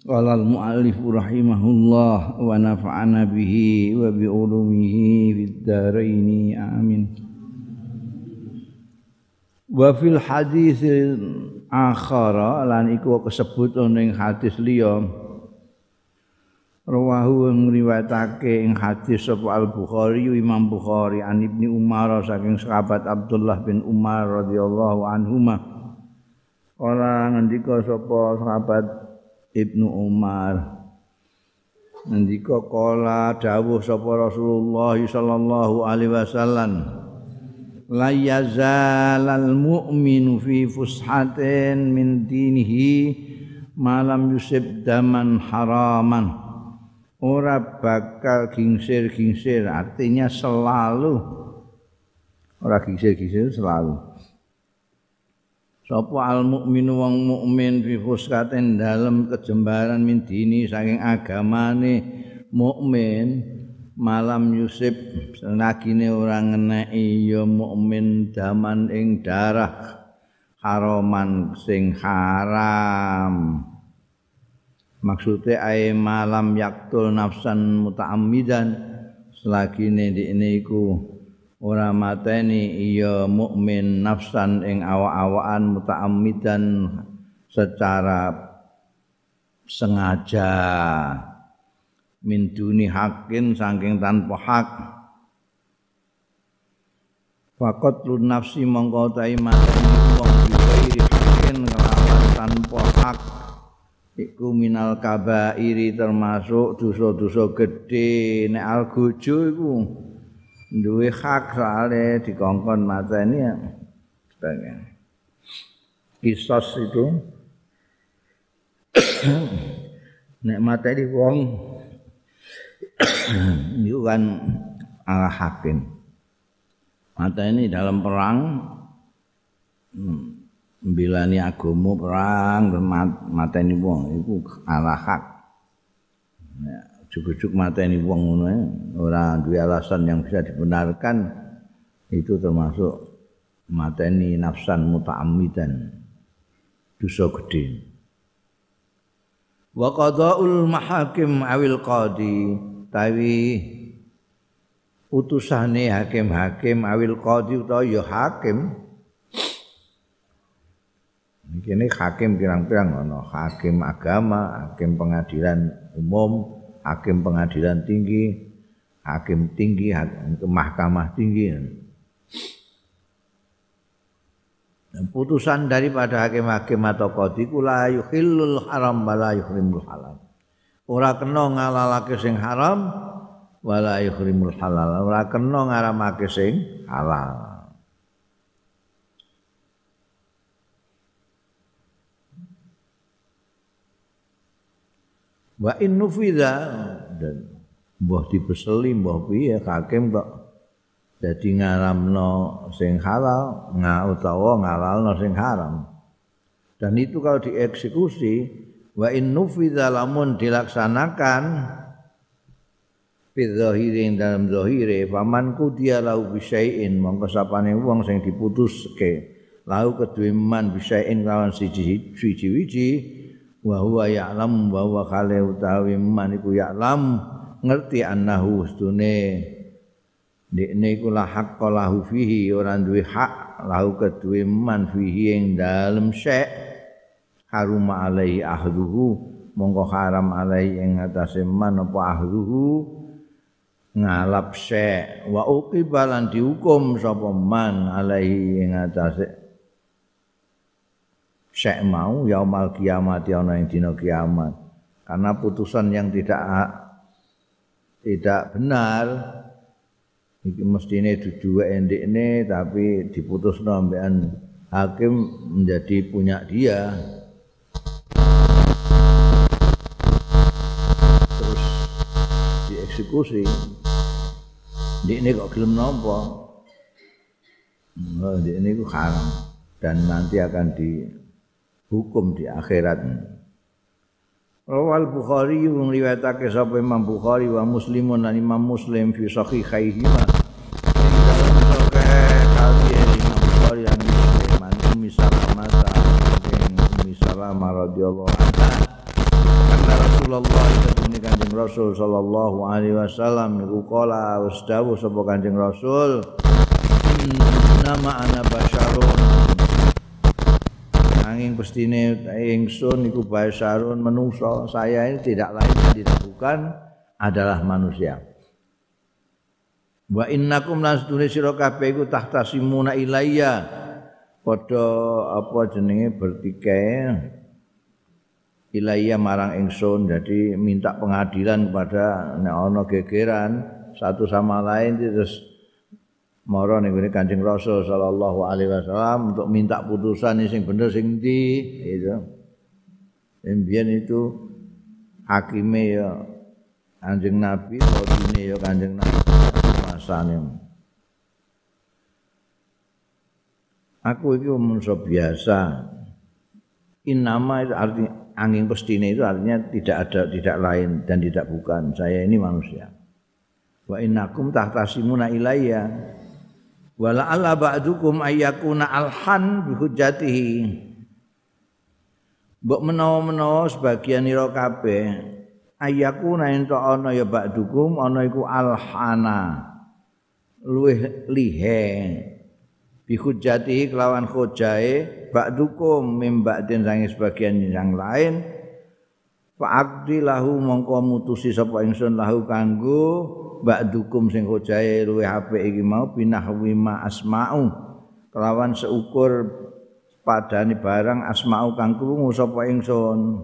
Qala al-muallif rahimahullah wa nafa'ana bihi wa bi ulumihi fid amin. Wa fil hadis akhara lan iku kesebut ning hadis liya Rawahu ngriwayatake ing hadis sapa Al Bukhari Imam Bukhari an Ibnu Umar saking sahabat Abdullah bin Umar radhiyallahu anhuma Ora ngendika sapa sahabat Ibnu Umar. Ngendika kala dawuh sapa Rasulullah sallallahu alaihi wasallam la yazalal mu'minu fi fushatin min dinihi malam yusib daman haraman ora bakal gingsir-gingsir artinya selalu. Ora gingsir-gingsir selalu Sapa al mukminu wong mukmin fi fuskaten dalem kejembaran min dini saking agamane mukmin malam yusib senagine ora ngeneki ya mukmin daman ing darah haraman sing haram. Maksudnya ae malam yaktul nafsan muta'ammidan selagi ini iku ora mateni iya mukmin nafsan ing awak-awakan mutaammidan secara sengaja. Min duni hakin saking tanpa hak. Fakot lu nafsi mongko ta mateni wong diwairi hakin kelawan tanpa hak. Iku minal kabairi termasuk dosa-dosa gedhe nek algojo iku duwe hak soalnya dikongkon mateni ya. Sebagai kisos itu. Nek mateni wong itu kan ala hakim. Mateni dalam perang membilani agama perang mateni wong itu ala hak. Ya. Cukup-cukup mateni wong ngono ora duwe alasan yang bisa dibenarkan itu termasuk mateni nafsan muta'ammidan dosa gede wa qada'ul mahakim awil qadi tawi utusane hakim-hakim awil qadi utawa ya hakim. Ini hakim pirang-pirang ono hakim agama, hakim pengadilan umum, hakim pengadilan tinggi, hakim tinggi, hakim mahkamah tinggi. Putusan daripada hakim-hakim atau qadhi kula yuhillul haram wala yuhrimul halal. Ora kena ngalalake sing haram wala yuhrimul halal. Ora kena ngaramake sing halal. Wa in nufidha dan mbah dibeseli mbah piye hakim kok. Dadi ngaramno sing halal nga utawa ngalalno sing haram. Dan itu kalau dieksekusi wa in nufidha lamun dilaksanakan fi zahirin dalam zahire faman kudiya lau bisyai'in mongko sapane wong sing diputuske. Lau kedue man bisyai'in lawan siji-siji wa huwa ya'lam wa huwa khale utawi man iku ya'lam ngerti annahu ustune dekne iku la haqqa lahu fihi ora duwe hak lahu kedue man fihi ing dalem syek haruma alaihi ahduhu mongko haram alaihi ing atase man apa ahduhu ngalap syek wa uqibalan dihukum sapa man alaihi ing atase syek mau yaumal kiamat ya ana ing dina kiamat karena putusan yang tidak tidak benar iki mestine dudu endekne tapi diputusno ambekan hakim menjadi punya dia terus dieksekusi. Ini kok gelem nopo? Oh, ini ku haram dan nanti akan dihukum di akhirat. Rawal Bukhari riwayatake sapa Imam Bukhari wa Muslimun dan Imam Muslim fi sahihaihima. Radhiyallahu anha karena Rasulullah itu kanjeng Rasul sallallahu alaihi wasallam niku kala wis dawuh sapa kanjeng Rasul nama ana basyarun angin pestine ingsun iku basyarun menungso. Saya ini tidak lain dan tidak bukan adalah manusia. Wa innakum lasdune sira kabeh iku tahtasimuna ilayya. Padha apa jenenge bertikai ilayya marang ingsun jadi minta pengadilan kepada nek ana gegeran satu sama lain terus mara ning Kanjeng Rasul sallallahu alaihi wasallam untuk minta putusan sing bener sing ndi gitu. Mbiyen itu hakime ya Kanjeng Nabi, kodine ya Kanjeng Nabi masane. Aku iki manusia biasa. Inama itu artinya angin pestine itu artinya tidak ada tidak lain dan tidak bukan. Saya ini manusia. Wa innakum tahtasimuna ilayya wala alla ba'dukum ayyakuna alhan bi hujjatihi. Mbok menawa-menawa sebagian ira kabeh ayyakuna ento ana ya ba'dukum ana iku alhana luweh lihe. Bi hujjatihi kelawan hujae ba'dukum mim ba'din sange sebagian yang lain. Fa'aqdi lahu mongko mutusi sapa ingsun lahu kanggo ba'dukum sing hojae luwe apik iki mau binahwi ma asma'u. Kelawan seukur padani barang asma'u kang krungu sapa ingsun.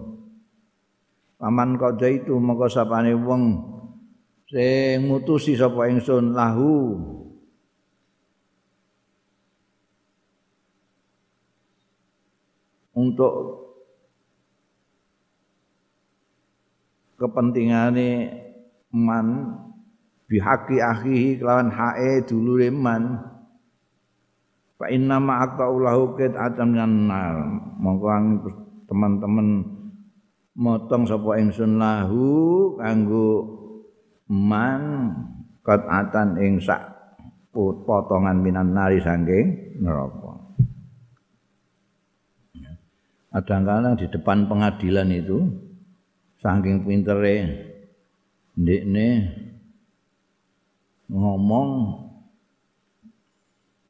Paman kada itu mongko sapane wong sing mutusi sapa ingsun lahu. Untuk kepentingane man bihaqi akhihi kelawan hae dulure man fa inna ma aqta'ulahu qit'atan nar. Monggo teman-teman motong sapa ingsun lahu kanggo man qat'atan ing sak potongan minan nari saking neraka. Kadang-kadang di depan pengadilan itu saking pintere ndekne ngomong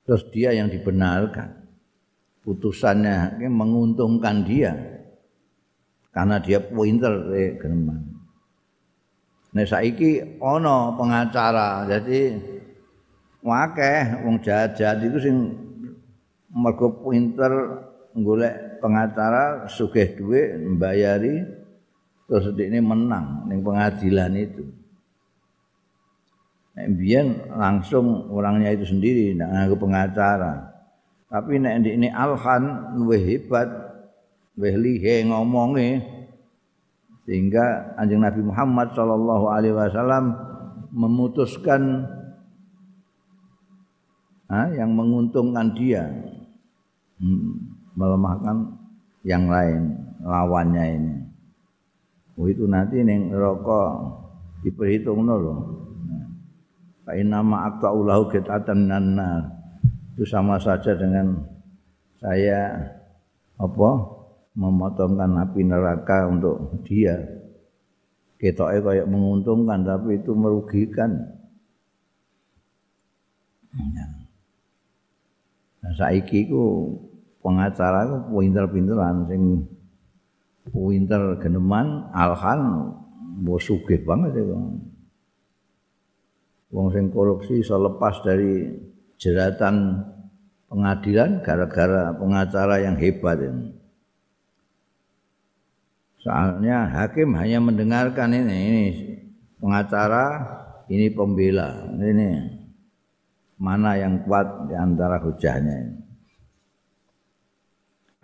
terus dia yang dibenarkan. Putusannya menguntungkan dia karena dia pinter eh, geneman Nah saiki ana pengacara jadi wakeh wong jahat-jahat itu sing mergo pinter golek pengacara sugih duit membayari terus ini menang ning pengadilan itu Biyen langsung orangnya itu sendiri tidak ngaku pengacara. Tapi nek ini alhan luwih hebat, luwih lihe ngomongnya sehingga anjing Nabi Muhammad Shallallahu Alaihi Wasallam memutuskan ha, yang menguntungkan dia hmm, melemahkan yang lain lawannya ini. Oh itu nanti neng rokok diperhitung loh. Fa inna ma aqta'ulahu qit'atan minan Itu sama saja dengan saya apa memotongkan api neraka untuk dia. Ketoke kayak menguntungkan tapi itu merugikan. Ya. Nah, saiki ku pengacara ku pinter-pinteran sing pinter geneman alhan sugih banget itu. Wong sing korupsi iso lepas dari jeratan pengadilan gara-gara pengacara yang hebat ini. Soalnya hakim hanya mendengarkan ini, ini pengacara, ini pembela, ini mana yang kuat di antara hujahnya ini.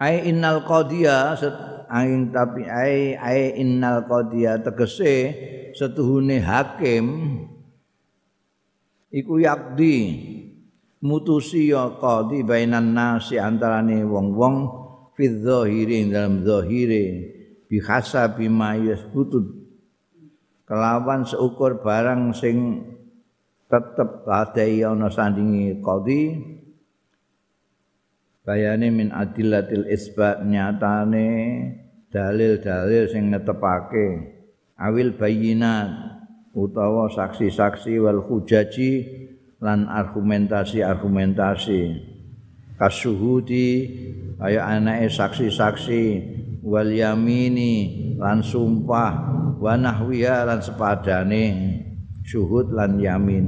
Ai innal qadiya angin tapi ai ai innal qadiya tegese setuhune hakim iku yakdi mutusi ya qadi bainan nasi antarane wong-wong fi dzahiri dalam dzahire bi hasabi ma yasbutu kelawan seukur barang sing tetep ladai ana sandingi qadi bayane min adillatil isbat nyatane dalil-dalil sing netepake. Awil bayinat utawa saksi-saksi wal hujaji lan argumentasi-argumentasi. Kasuhudi kaya anake saksi-saksi wal yamini lan sumpah wa nahwiya lan sepadane syuhud lan yamin.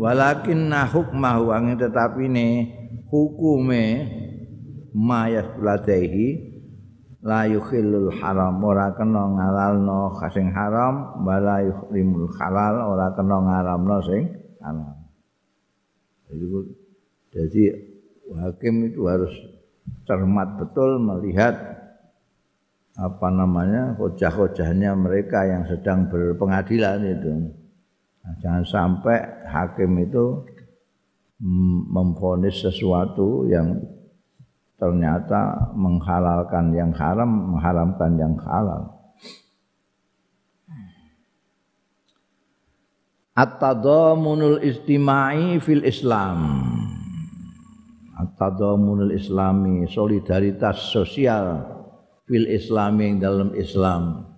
Walakin hukmahu angin tetapi hukume mayas ladaihi la yukhillul haram. Ora kena ngalalno sing haram wala yuhrimul halal. Ora kena ngaramno sing halal. Jadi, jadi hakim itu harus cermat betul melihat apa namanya hojah-hojahnya mereka yang sedang berpengadilan itu. Nah, jangan sampai hakim itu memfonis sesuatu yang ternyata menghalalkan yang haram, mengharamkan yang halal. At-tadamunul istima'i fil Islam. At-tadamunul islami, solidaritas sosial fil islami yang dalam Islam.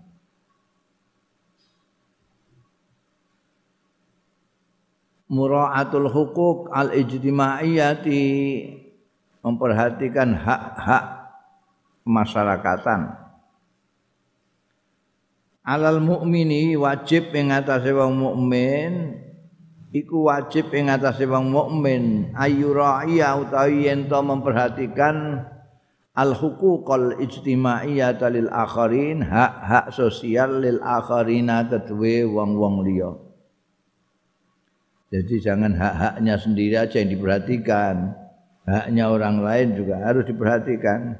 Mura'atul hukuk al-ijtimaiyati memperhatikan hak-hak masyarakatan. Alal mukmini wajib ing atase wong mukmin iku wajib ing atase wong mukmin ayura'iya utawi yen to memperhatikan al huquqal ijtimaiyah lil akharin hak-hak sosial lil akharina kedue wong-wong liya. Jadi jangan hak-haknya sendiri aja yang diperhatikan haknya orang lain juga harus diperhatikan.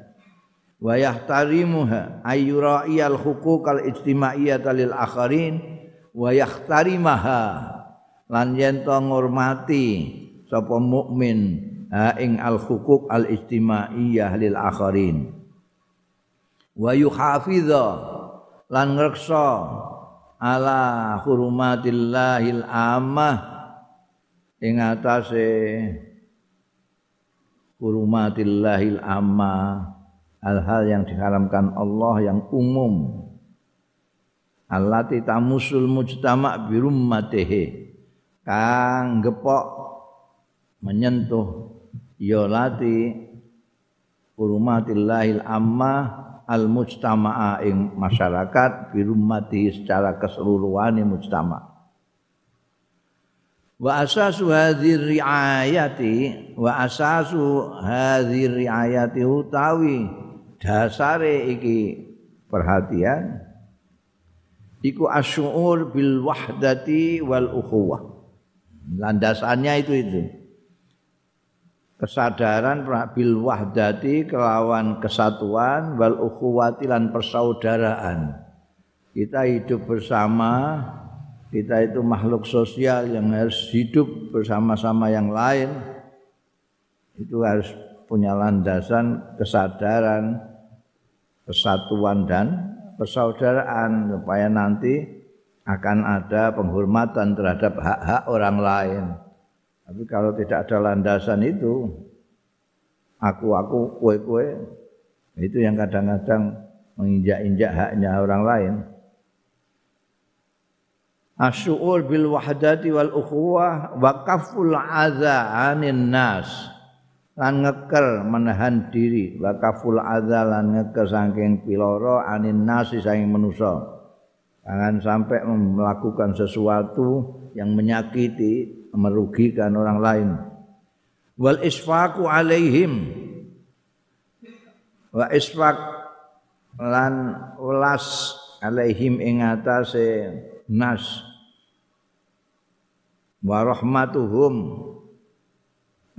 Wa yahtarimuha ayyura'iyal huquqal ijtimaiyata lil akharin wa yahtarimaha lan yen to ngurmati sapa mukmin ing al huquq al ijtimaiyah lil akharin. Wa yuhafidha lan ngreksa ala hurumatillahil ammah ing atase hurumatillahil amma. Hal-hal yang diharamkan Allah yang umum. Allati tamusul mujtama birummatihi kang gepok menyentuh. Yolati hurumatillahil amma al mujtama'a ing masyarakat birummati secara keseluruhan mujtama' wa asasu hadhir riayati wa asasu hadhir riayati utawi dasare iki perhatian iku asyur bil wahdati wal ukhuwah. Landasannya itu itu. Kesadaran bil wahdati kelawan kesatuan wal ukhuwati lan persaudaraan. Kita hidup bersama kita itu makhluk sosial yang harus hidup bersama-sama yang lain itu harus punya landasan kesadaran kesatuan dan persaudaraan supaya nanti akan ada penghormatan terhadap hak-hak orang lain. Tapi kalau tidak ada landasan itu, aku-aku, kue-kue, itu yang kadang-kadang menginjak-injak haknya orang lain asyuur bil wahdati wal ukhuwah wa kaful adza anin nas. Lan ngeker menahan diri. Wa kaful adza lan ngeker saking piloro anin nas saking manusa. Jangan sampai melakukan sesuatu yang menyakiti merugikan orang lain. Wal isfaqu alaihim. Wa isfaq lan ulas alaihim ing atase nas wa rahmatuhum.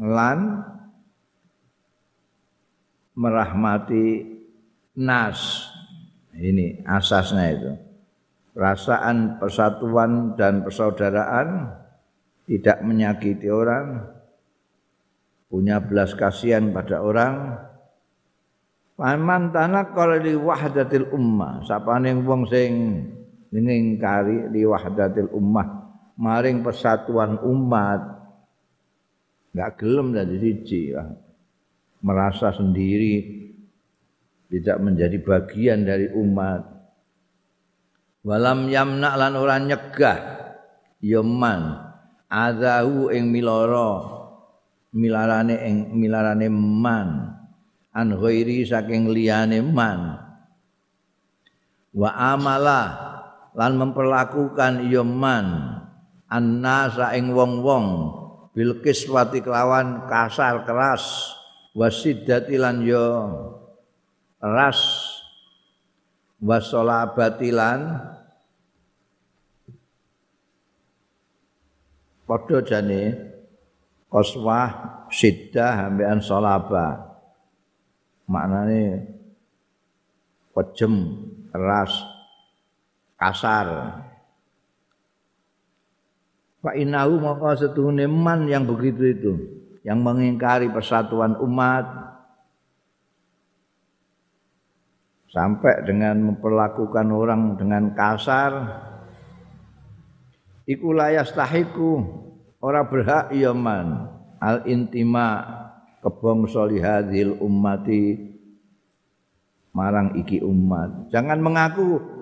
Lan merahmati nas. Ini asasnya itu. Perasaan persatuan dan persaudaraan tidak menyakiti orang. Punya belas kasihan pada orang. Paman tanah kalau di wahdatil ummah, sapa ning wong sing ngingkari di wahdatil ummah, maring persatuan umat, nggak gelem dari siji, merasa sendiri, tidak menjadi bagian dari umat. Walam yamna lan ora nyegah. Yaman adahu ing miloro. Milarane ing milarane man. An ghairi saking liyane man. Wa amala lan memperlakukan ya man annasa ing wong-wong. Bil kiswati kelawan kasar keras. Wasiddati lan ya ras. Wasolabatilan padha jane koswah siddah ambekan solaba. Maknane kejem, keras, kasar. Fa innahu maka setuhune man yang begitu itu, yang mengingkari persatuan umat. Sampai dengan memperlakukan orang dengan kasar. Iku layas tahiku ora berhak ya man. Al intima kebong solihadil ummati marang iki umat. Jangan mengaku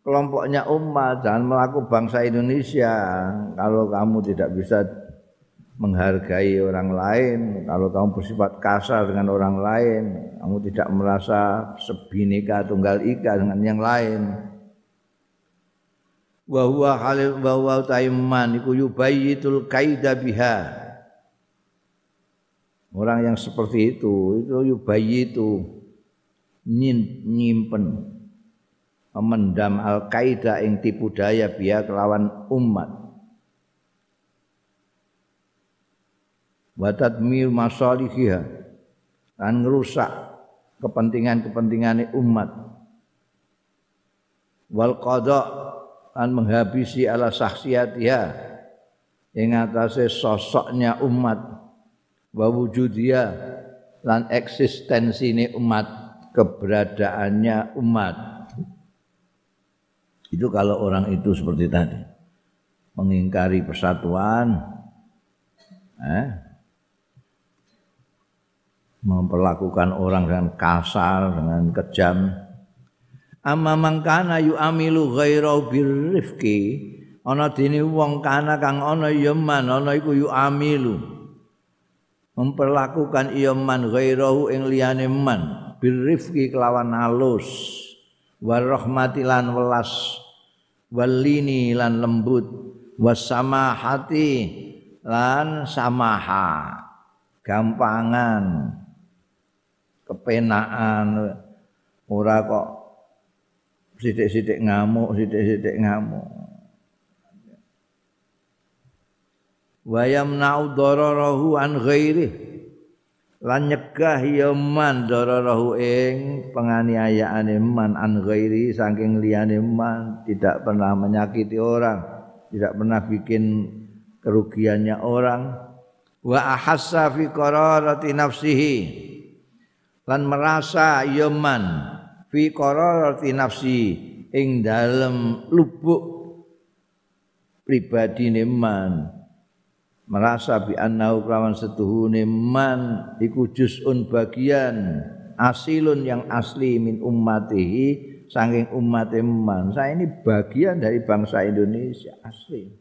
kelompoknya umat, jangan melaku bangsa Indonesia. Kalau kamu tidak bisa menghargai orang lain, kalau kamu bersifat kasar dengan orang lain, kamu tidak merasa sebineka tunggal ika dengan yang lain. Wa huwa halil wa huwa taiman iku yubayyitul kaida biha. Orang yang seperti itu itu bayi itu nyimpen memendam al qaeda yang tipu daya biya kelawan umat. Watat mir masalihiha. Dan ngerusak kepentingan-kepentingan umat. Wal qada dan menghabisi ala saksiatiha yang atasnya sosoknya umat. Wa wujudia lan eksistensine umat. Keberadaannya umat itu kalau orang itu seperti tadi. Mengingkari persatuan eh, memperlakukan orang dengan kasar dengan kejam. Amma mangkana yu'amilu ghairu birrifqi ana dene wong kana kang ana ya man ana iku yu'amilu. Memperlakukan iya man ghairahu ing liyane man birrifqi kelawan halus warahmati lan welas. Walini lan lembut. Wasamahati lan samaha. Gampangan. Kepenaan. Ora kok sithik-sithik ngamuk sithik-sithik ngamuk. Wa yamna'u dararahu an ghairi lan nyegah ya man dararahu ing penganiayaane man an ghairi saking liyane man tidak pernah menyakiti orang tidak pernah bikin kerugiannya orang. Wa ahassa fi qararati nafsihi. Lan merasa ya man fi qararati nafsi ing dalem lubuk pribadine man merasa bi annahu kelawan setuhune man iku juz'un bagian asilun yang asli min ummatihi saking umat man. Saya ini bagian dari bangsa Indonesia asli.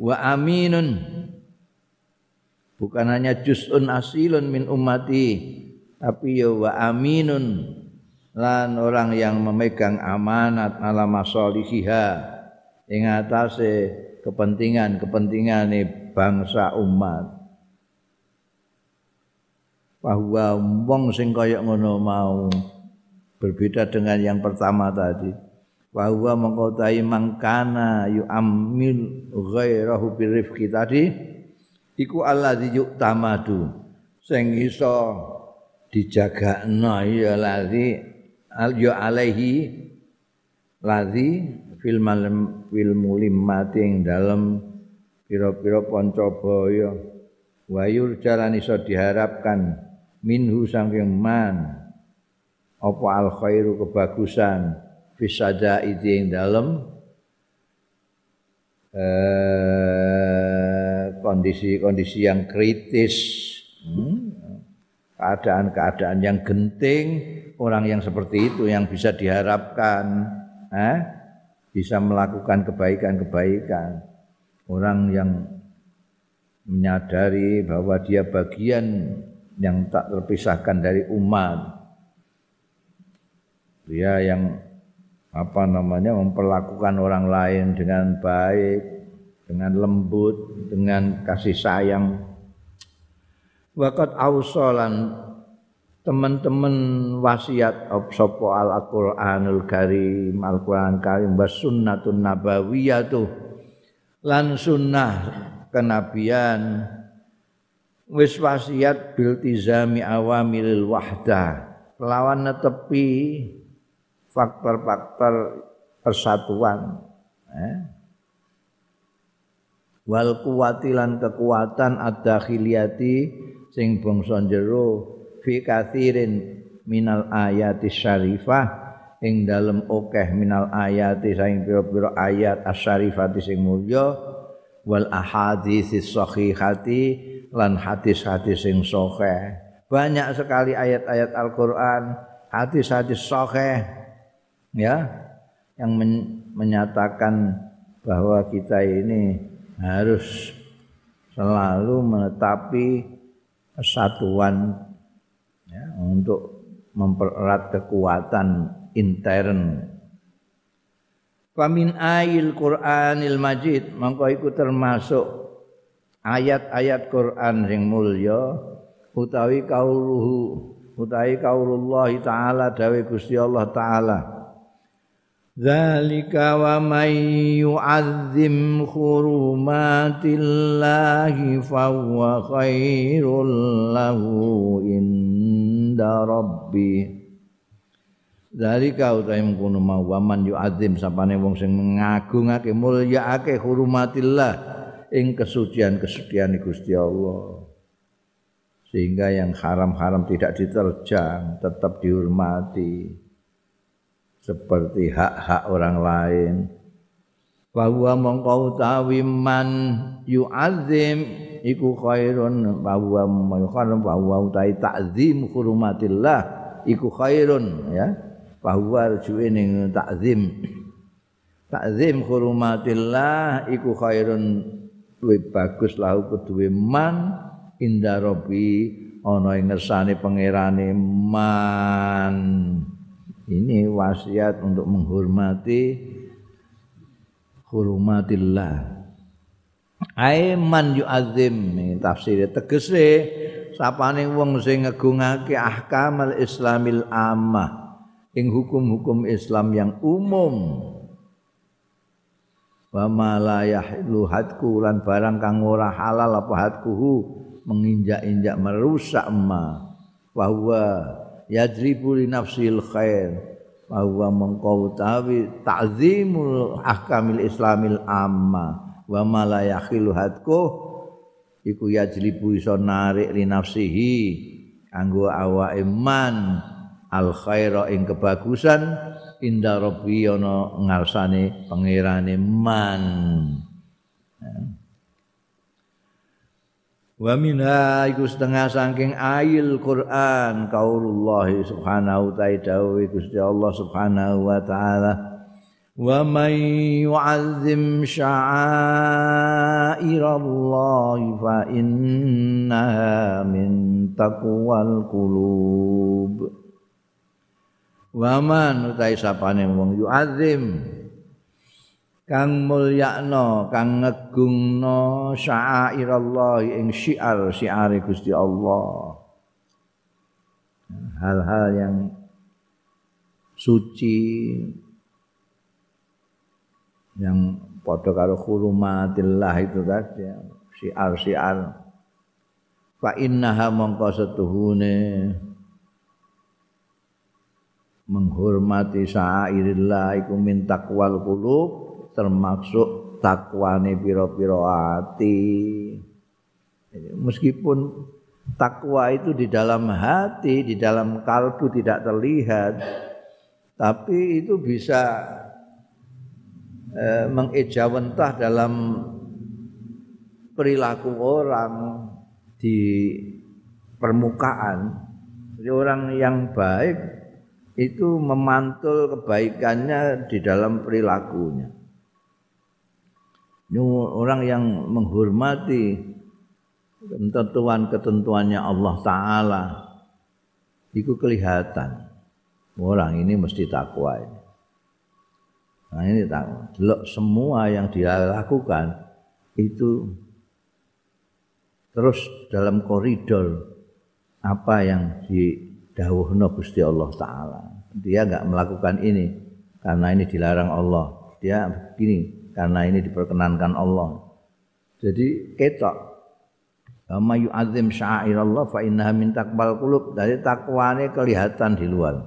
Wa aminun bukan hanya juz'un asilun min ummati tapi ya wa aminun lan orang yang memegang amanat ala masalihiha ing atase kepentingan-kepentingan bangsa umat. Bahwa wong sing kaya ngono mau berbeda dengan yang pertama tadi. Bahwa mengkotai mangkana yu'amil ghairahu birrifqi tadi iku alladzi yu'tamadu sing iso dijagakno ya ladzi al alaihi ladzi fil fil mulimmati ing dalem pira-pira pancabaya. Wayur jalan iso diharapkan minhu saking man. Apa al khairu kebagusan fisaja itu ing dalem? Kondisi-kondisi eh, yang kritis. Hmm, keadaan-keadaan yang genting orang yang seperti itu yang bisa diharapkan. Eh, bisa melakukan kebaikan-kebaikan. Orang yang menyadari bahwa dia bagian yang tak terpisahkan dari umat. Dia yang apa namanya memperlakukan orang lain dengan baik dengan lembut dengan kasih sayang. Wakat ausolan teman-teman wasiat sapa al-Qur'anul Karim Al-Qur'an Karim was sunnatun nabawiyatu lan sunnah kenabian. Wis wasiat bil tizami awamilil wahdah lawan netepi faktor-faktor persatuan eh? wal kuwatilan kekuatan ad-dakhiliyati sing bangsa fi kathirin minal ayati syarifah. Ing dalem akeh minal ayati saing pira-pira ayat asyarifati sing mulya. Wal ahaditsis sahihati lan hadis-hadis sing sahih banyak sekali ayat-ayat Al-Qur'an hadis-hadis sahih ya yang men menyatakan bahwa kita ini harus selalu menetapi kesatuan ya, untuk mempererat kekuatan intern. Famin ayil Qur'anil Majid mongko iku termasuk ayat-ayat Quran sing mulya utawi kauluhu utawi kaulullah taala dawe Gusti Allah taala Zalika wa may yu'azzim hurumatillahi fahuwa khairul lahu inda rabbi. Zalika utahe mengkono mau waman yu'azzim sapane wong sing ngagungake mulyaake hurumatillah ing kesucian-kesucian Gusti Allah. Sehingga yang haram-haram tidak diterjang tetap dihormati. Seperti hak-hak orang lain bahwa mongkau tawi man yu'azim iku khairun. Bahwa mengkhairun bahwa utai ta'zim hurumatillah iku khairun ya. Bahwa rujuke ning ta'zim. Ta'zim hurumatillah iku khairun. Luwih bagus lahu keduwe man. Inda rabbi ana ing ngersane pangerane man. Ini wasiat untuk menghormati hurumatillah aiman yu'azzim tafsir tegese sapane wong sing ngegungake ahkamal islamil ammah ing hukum-hukum Islam yang umum. Wa ma la yahlu hadku lan barang kang ora halal apa hadkuhu menginjak-injak merusak ma bahwa yadribu li nafsil khair bahwa mengkau tawi ta'zimul ahkamil islamil amma. Wa ma la yakhilu hadku. Iku yajlibu iso narik li nafsihi. Kanggo awake man. Al khaira ing kebagusan. Inda rabbi ana ngarsane pangerane man Wa minha iku setengah saking ayil Quran kaulullah subhanahu ta'ala dawuh Gusti Allah subhanahu wa ta'ala. Wa may yu'azzim sya'airallah fa innaha min taqwal qulub. Wa man utai sapane wong yu'azzim kang mulyakno kang ngegungno syairallah ing syiar syiar Gusti Allah. Hal-hal yang suci yang padha karo hurumatillah itu tadi syiar-syiar. Fa innaha mongko setuhune menghormati syairillah iku min taqwal qulub termasuk takwane pira-pira ati meskipun takwa itu di dalam hati di dalam kalbu tidak terlihat tapi itu bisa eh, mengejawantah dalam perilaku orang di permukaan jadi orang yang baik itu memantul kebaikannya di dalam perilakunya. Orang yang menghormati ketentuan-ketentuannya Allah Ta'ala itu kelihatan orang ini mesti takwa ini. Nah ini takwa. semua yang dia lakukan itu terus dalam koridor apa yang di dawuhna Gusti Allah taala. Dia enggak melakukan ini karena ini dilarang Allah. Dia begini karena ini diperkenankan Allah. Jadi ketok Kama yu'adzim Allah fa innaha min taqbal qulub. Dari takwane kelihatan di luar.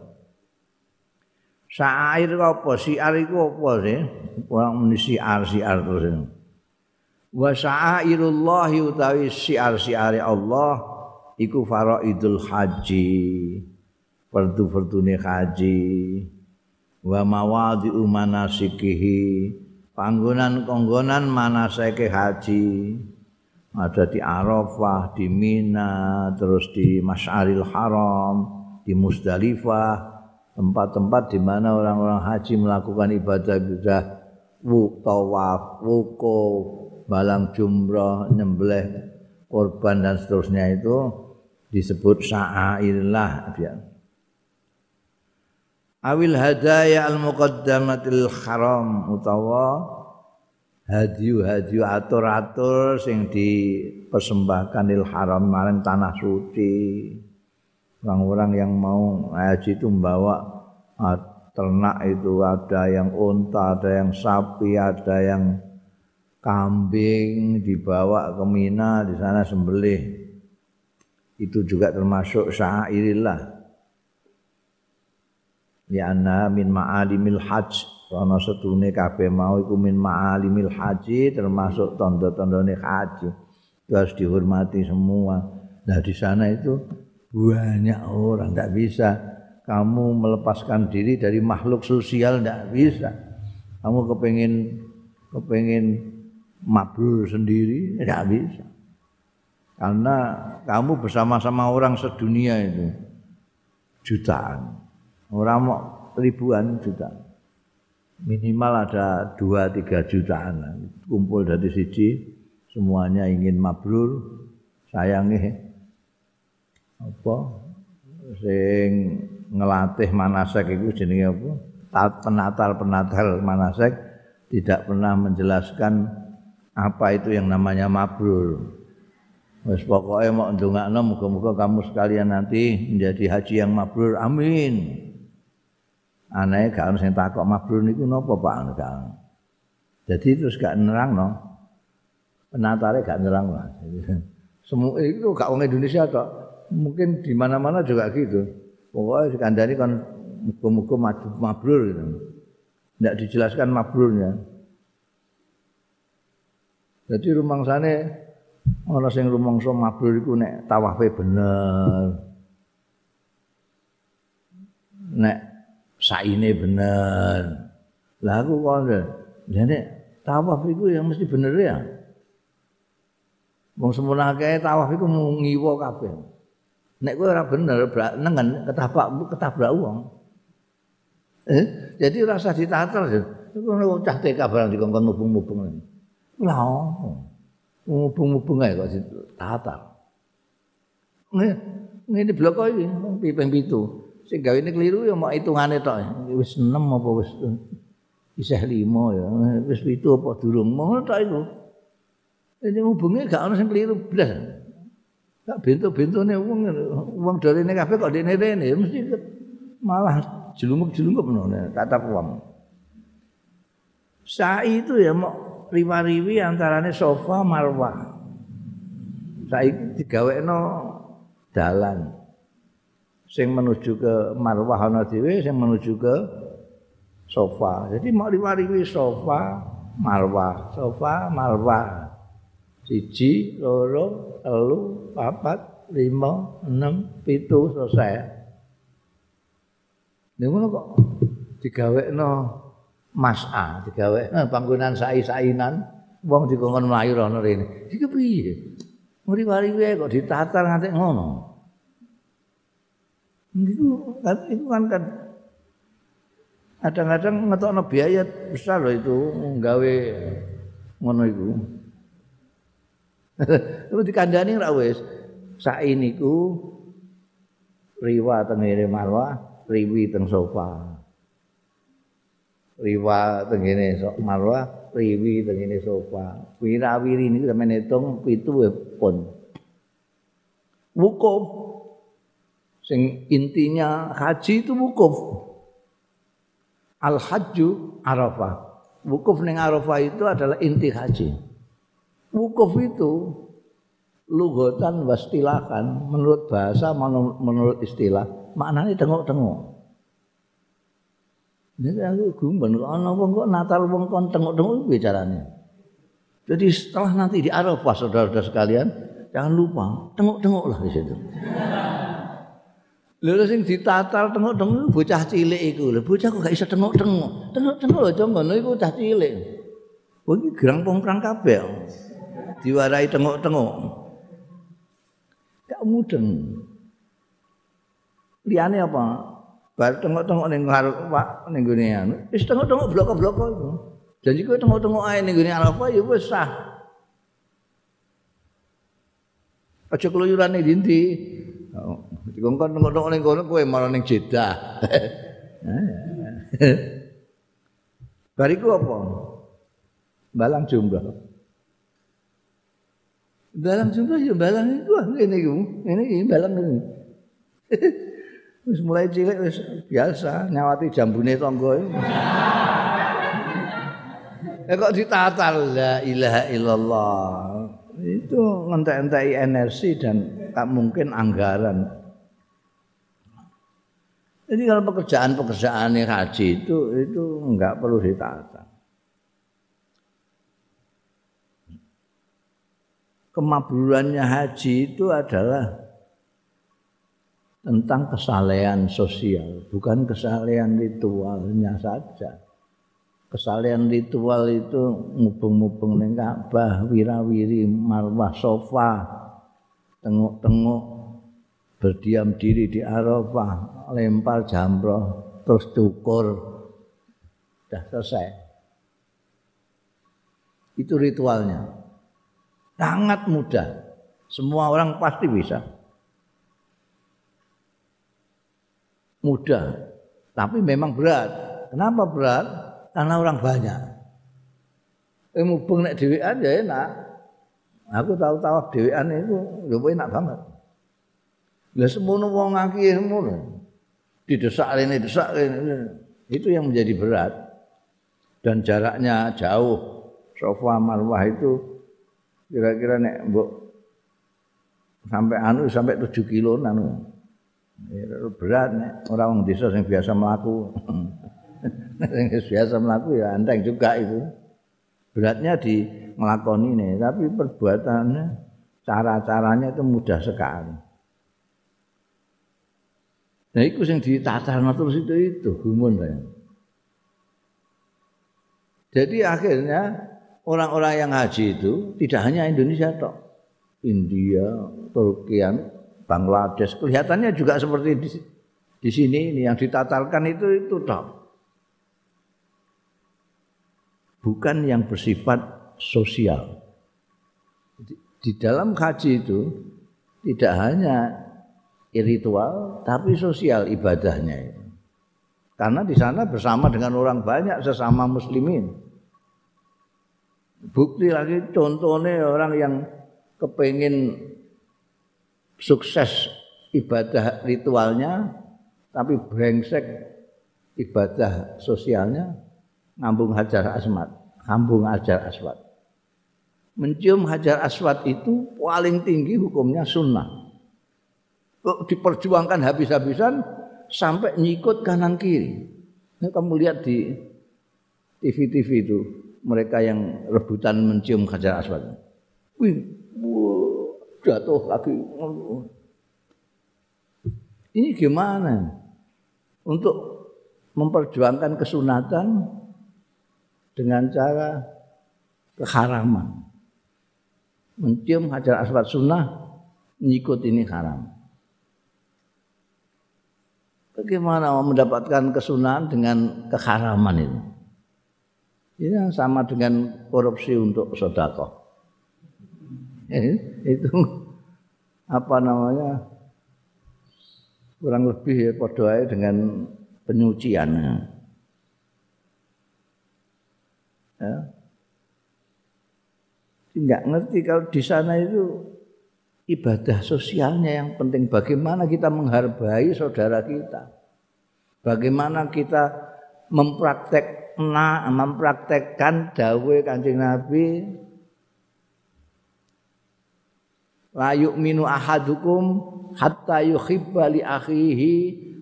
Syair apa? Siar itu apa sih? Orang muni siar siar terus. Wa sya'airullah utawi siar siare Allah iku faraidul haji fardu-fardune haji wa mawadhi'u manasikihi panggonan-panggonan manasike haji ada di Arafah, di Mina, terus di Masyaril Haram, di Musdalifah, tempat-tempat di mana orang-orang haji melakukan ibadah-ibadah tawaf, wukuf, balang jumrah, nyembelih korban dan seterusnya itu disebut sya'airillah dia. Awil hadaya al muqaddamatil haram utawa hadiu-hadiu atur-atur sing dipersembahkan il haram maring tanah suci. Orang-orang yang mau haji itu membawa ternak itu ada yang unta, ada yang sapi, ada yang kambing dibawa ke Mina di sana sembelih itu juga termasuk syairillah ya anna min ma'alimil hajj. Ana setune kabeh mau iku min ma'alimil haji termasuk tanda-tandane haji. Itu harus dihormati semua. Nah di sana itu banyak orang tidak bisa. Kamu melepaskan diri dari makhluk sosial tidak bisa. Kamu kepengen kepengen mabrur sendiri tidak bisa. Karena kamu bersama-sama orang sedunia itu. Jutaan. Orang mau ribuan juta. Minimal ada dua tiga jutaan kumpul dari siji semuanya ingin mabrur sayangi apa sing ngelatih manasek itu jenenge apa penatal penatal manasek tidak pernah menjelaskan apa itu yang namanya mabrur Wes pokoknya mau ndongakno muga-muga kamu sekalian nanti menjadi haji yang mabrur. Amin. Aneh gak ono sing takok mabrur niku napa Pak? Gak. Jadi terus gak nerangno. Penatare gak nerangno. Semua itu gak wong Indonesia tok. Mungkin di mana-mana juga gitu. Pokoknya kandani kan muga-muga mabrur gitu. Tidak dijelaskan mabrurnya. Jadi rumah sana ana sing rumangsa mabrur iku nek tawafe bener nek saine bener. Lah aku kok jane tawaf iku yang mesti bener ya? Wong semono akeh tawaf iku ngiwa kabeh. Nek kowe ora bener nengen ketabrak ketabrak wong. Eh jadi rasa ditatel iku cah TK barang dikongkon mubung-mubung lha mubung-mubung ae kok tatar. Ngene blok iki piping pitu. Sing gawe ini keliru ya mau hitungane tok. Wis 6 apa wis isih 5 ya. Wis 7 apa durung. Ngono tok iku. Ini hubungnya gak ada yang keliru blas. Gak bentuk-bentuknya uang, uang dari ini kafe kok di ini mesti malah jelungup-jelungup no, kata uang. Sa'i itu ya mau riwa-riwi antarane sofa marwah. Saiki digawekno dalan. Sing menuju ke Marwah ana dhewe sing menuju ke sofa. Jadi mau riwi sofa, Marwah, sofa, Marwah. Siji, loro, telu, papat, lima, enam, pitu, selesai. Ini kok digawekno mas'a, digawekno panggonan sai-sainan, wong dikongkon mlayu rono rene. Iki piye? Mriwari kok ditatar nganti ngono. Itu kan itu kan kan kadang-kadang ngetokno biaya besar loh itu nggawe ngono iku. Terus dikandani ra wis. Saiki niku riwa teng marwah, riwi teng sofa. Riwa teng marwah, riwi teng sofa. Wirawiri niku sampeyan hitung pitu pun. Wukuf Sing intinya haji itu wukuf. Al hajju Arafah. Wukuf ning Arafah itu adalah inti haji. Wukuf itu lugotan wastilakan menurut bahasa menurut istilah maknanya tengok-tengok. Ini aku gumben ana wong kok Natal wong kon tengok-tengok bicaranya. Jadi setelah nanti di Arafah saudara-saudara sekalian, jangan lupa tengok-tengoklah di situ. Lha sing ditatal tengok-tengok bocah cilik iku. Lha bocah kok gak iso tengok-tengok. Tengok-tengok aja ngono iku bocah cilik. Wah iki gerang pongkrang kabeh. Diwarai tengok-tengok. Gak mudeng. Liyane apa? Bar tengok-tengok ning ngarep Pak ning gone anu. Wis tengok-tengok bloko-bloko iku. Janji kowe tengok-tengok ae ning gone Arafah ya wis sah. Aja keluyuran ning ndi. Oh. Dikongkon nengok-nengok ning kono kowe malah ning Jeddah. Bariku apa? Balang jumlah. Balang jumlah ya balang iku ngene iku. Ngene iki balang ngene. Wis mulai cilik wis biasa nyawati jambune tangga iku. Eh kok ditata la ilaha illallah. Itu ngentek-enteki energi dan tak mungkin anggaran jadi kalau pekerjaan-pekerjaan yang haji itu itu enggak perlu ditata. Kemablurannya haji itu adalah tentang kesalehan sosial, bukan kesalehan ritualnya saja. Kesalehan ritual itu ngubung-ngubung ning Ka'bah, wirawiri marwah sofa, tengok-tengok berdiam diri di Arafah, lempar jamroh terus cukur sudah selesai. Itu ritualnya. Sangat mudah. Semua orang pasti bisa. Mudah. Tapi memang berat. Kenapa berat? Karena orang banyak. Eh mubeng nek dhewean ya enak. Aku tahu tahu dhewean itu ya enak banget. Lah semono wong akeh semono didesak ini desak ini itu yang menjadi berat. Dan jaraknya jauh. Sofa marwah itu kira-kira nek mbok sampai anu sampai 7 kilo anu berat nek orang wong desa yang biasa melaku yang biasa melaku ya anteng juga itu. Beratnya di melakoni ini tapi perbuatannya cara-caranya itu mudah sekali Nah itu yang ditatar terus itu itu gumun. Jadi akhirnya orang-orang yang haji itu tidak hanya Indonesia toh, India, Turkian, Bangladesh, kelihatannya juga seperti di, di sini ini yang ditatalkan itu itu toh. Bukan yang bersifat sosial. Di, di dalam haji itu tidak hanya ritual tapi sosial ibadahnya itu. Karena di sana bersama dengan orang banyak sesama muslimin. Bukti lagi contohnya orang yang kepingin sukses ibadah ritualnya tapi brengsek ibadah sosialnya ngambung hajar aswad, ngambung hajar aswad. Mencium hajar aswad itu paling tinggi hukumnya sunnah diperjuangkan habis-habisan sampai nyikut kanan kiri. Ini kamu lihat di TV-TV itu mereka yang rebutan mencium Hajar Aswad. Wih, jatuh lagi. Ini gimana? Untuk memperjuangkan kesunatan dengan cara keharaman. Mencium Hajar Aswad sunnah, nyikut ini haram. Bagaimana mendapatkan kesunahan dengan keharaman itu? Ini sama dengan korupsi untuk sodako. Eh, itu apa namanya kurang lebih ya podoai dengan penyucian. Ya. Tidak ngerti kalau di sana itu ibadah sosialnya yang penting. Bagaimana kita menghargai saudara kita? Bagaimana kita mempraktek mempraktekkan dawe kancing Nabi? La yu'minu ahadukum hatta yuhibba li akhihi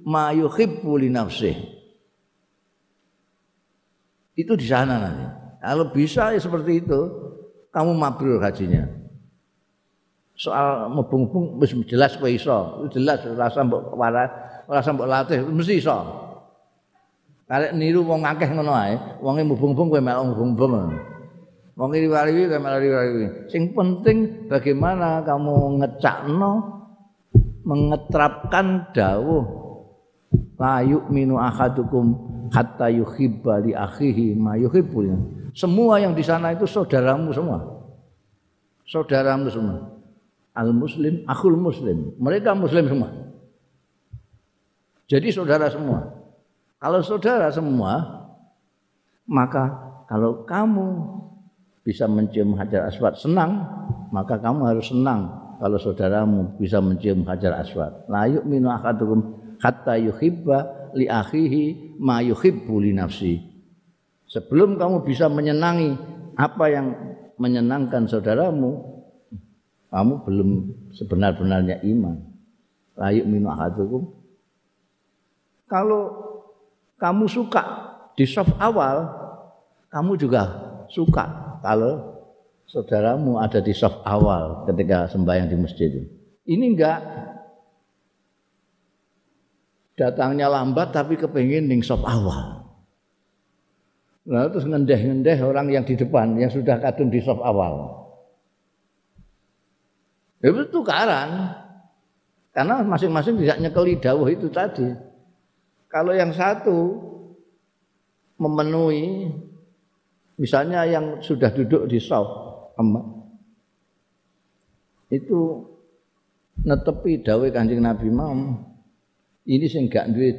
ma yuhibbu li nafsihi. Itu di sana nanti. Kalau bisa ya seperti itu kamu mabrur hajinya soal mubung-mubung wis jelas kowe iso. Jelas rasa mbok waras, rasa mbok latih mesti iso. Karek niru wong akeh ngono ae, wonge mubung-mubung kowe melok mubung-mubung. Wong riwari kowe melok riwari. Sing penting bagaimana kamu ngecakno mengetrapkan dawuh la yu'minu ahadukum hatta yuhibba li akhihi ma yuhibbu. Semua yang di sana itu saudaramu semua. Saudaramu semua al muslim akhul muslim. Mereka muslim semua. Jadi saudara semua. Kalau saudara semua maka kalau kamu bisa mencium hajar aswad senang maka kamu harus senang kalau saudaramu bisa mencium hajar aswad. La yu'minu ahadukum hatta yuhibba li akhihi ma yuhibbu li nafsi. Sebelum kamu bisa menyenangi apa yang menyenangkan saudaramu kamu belum sebenar-benarnya iman. Layuk minu ahadukum. Kalau kamu suka di soft awal, kamu juga suka kalau saudaramu ada di soft awal ketika sembahyang di masjid. Ini enggak datangnya lambat tapi kepingin ning soft awal. Lalu terus ngendeh-ngendeh orang yang di depan yang sudah kadung di soft awal. Ya itu tukaran. Karena masing-masing tidak nyekeli dawuh itu tadi. Kalau yang satu memenuhi misalnya yang sudah duduk di soft emak itu netepi dawuh Kanjeng Nabi mau ini sing gak duit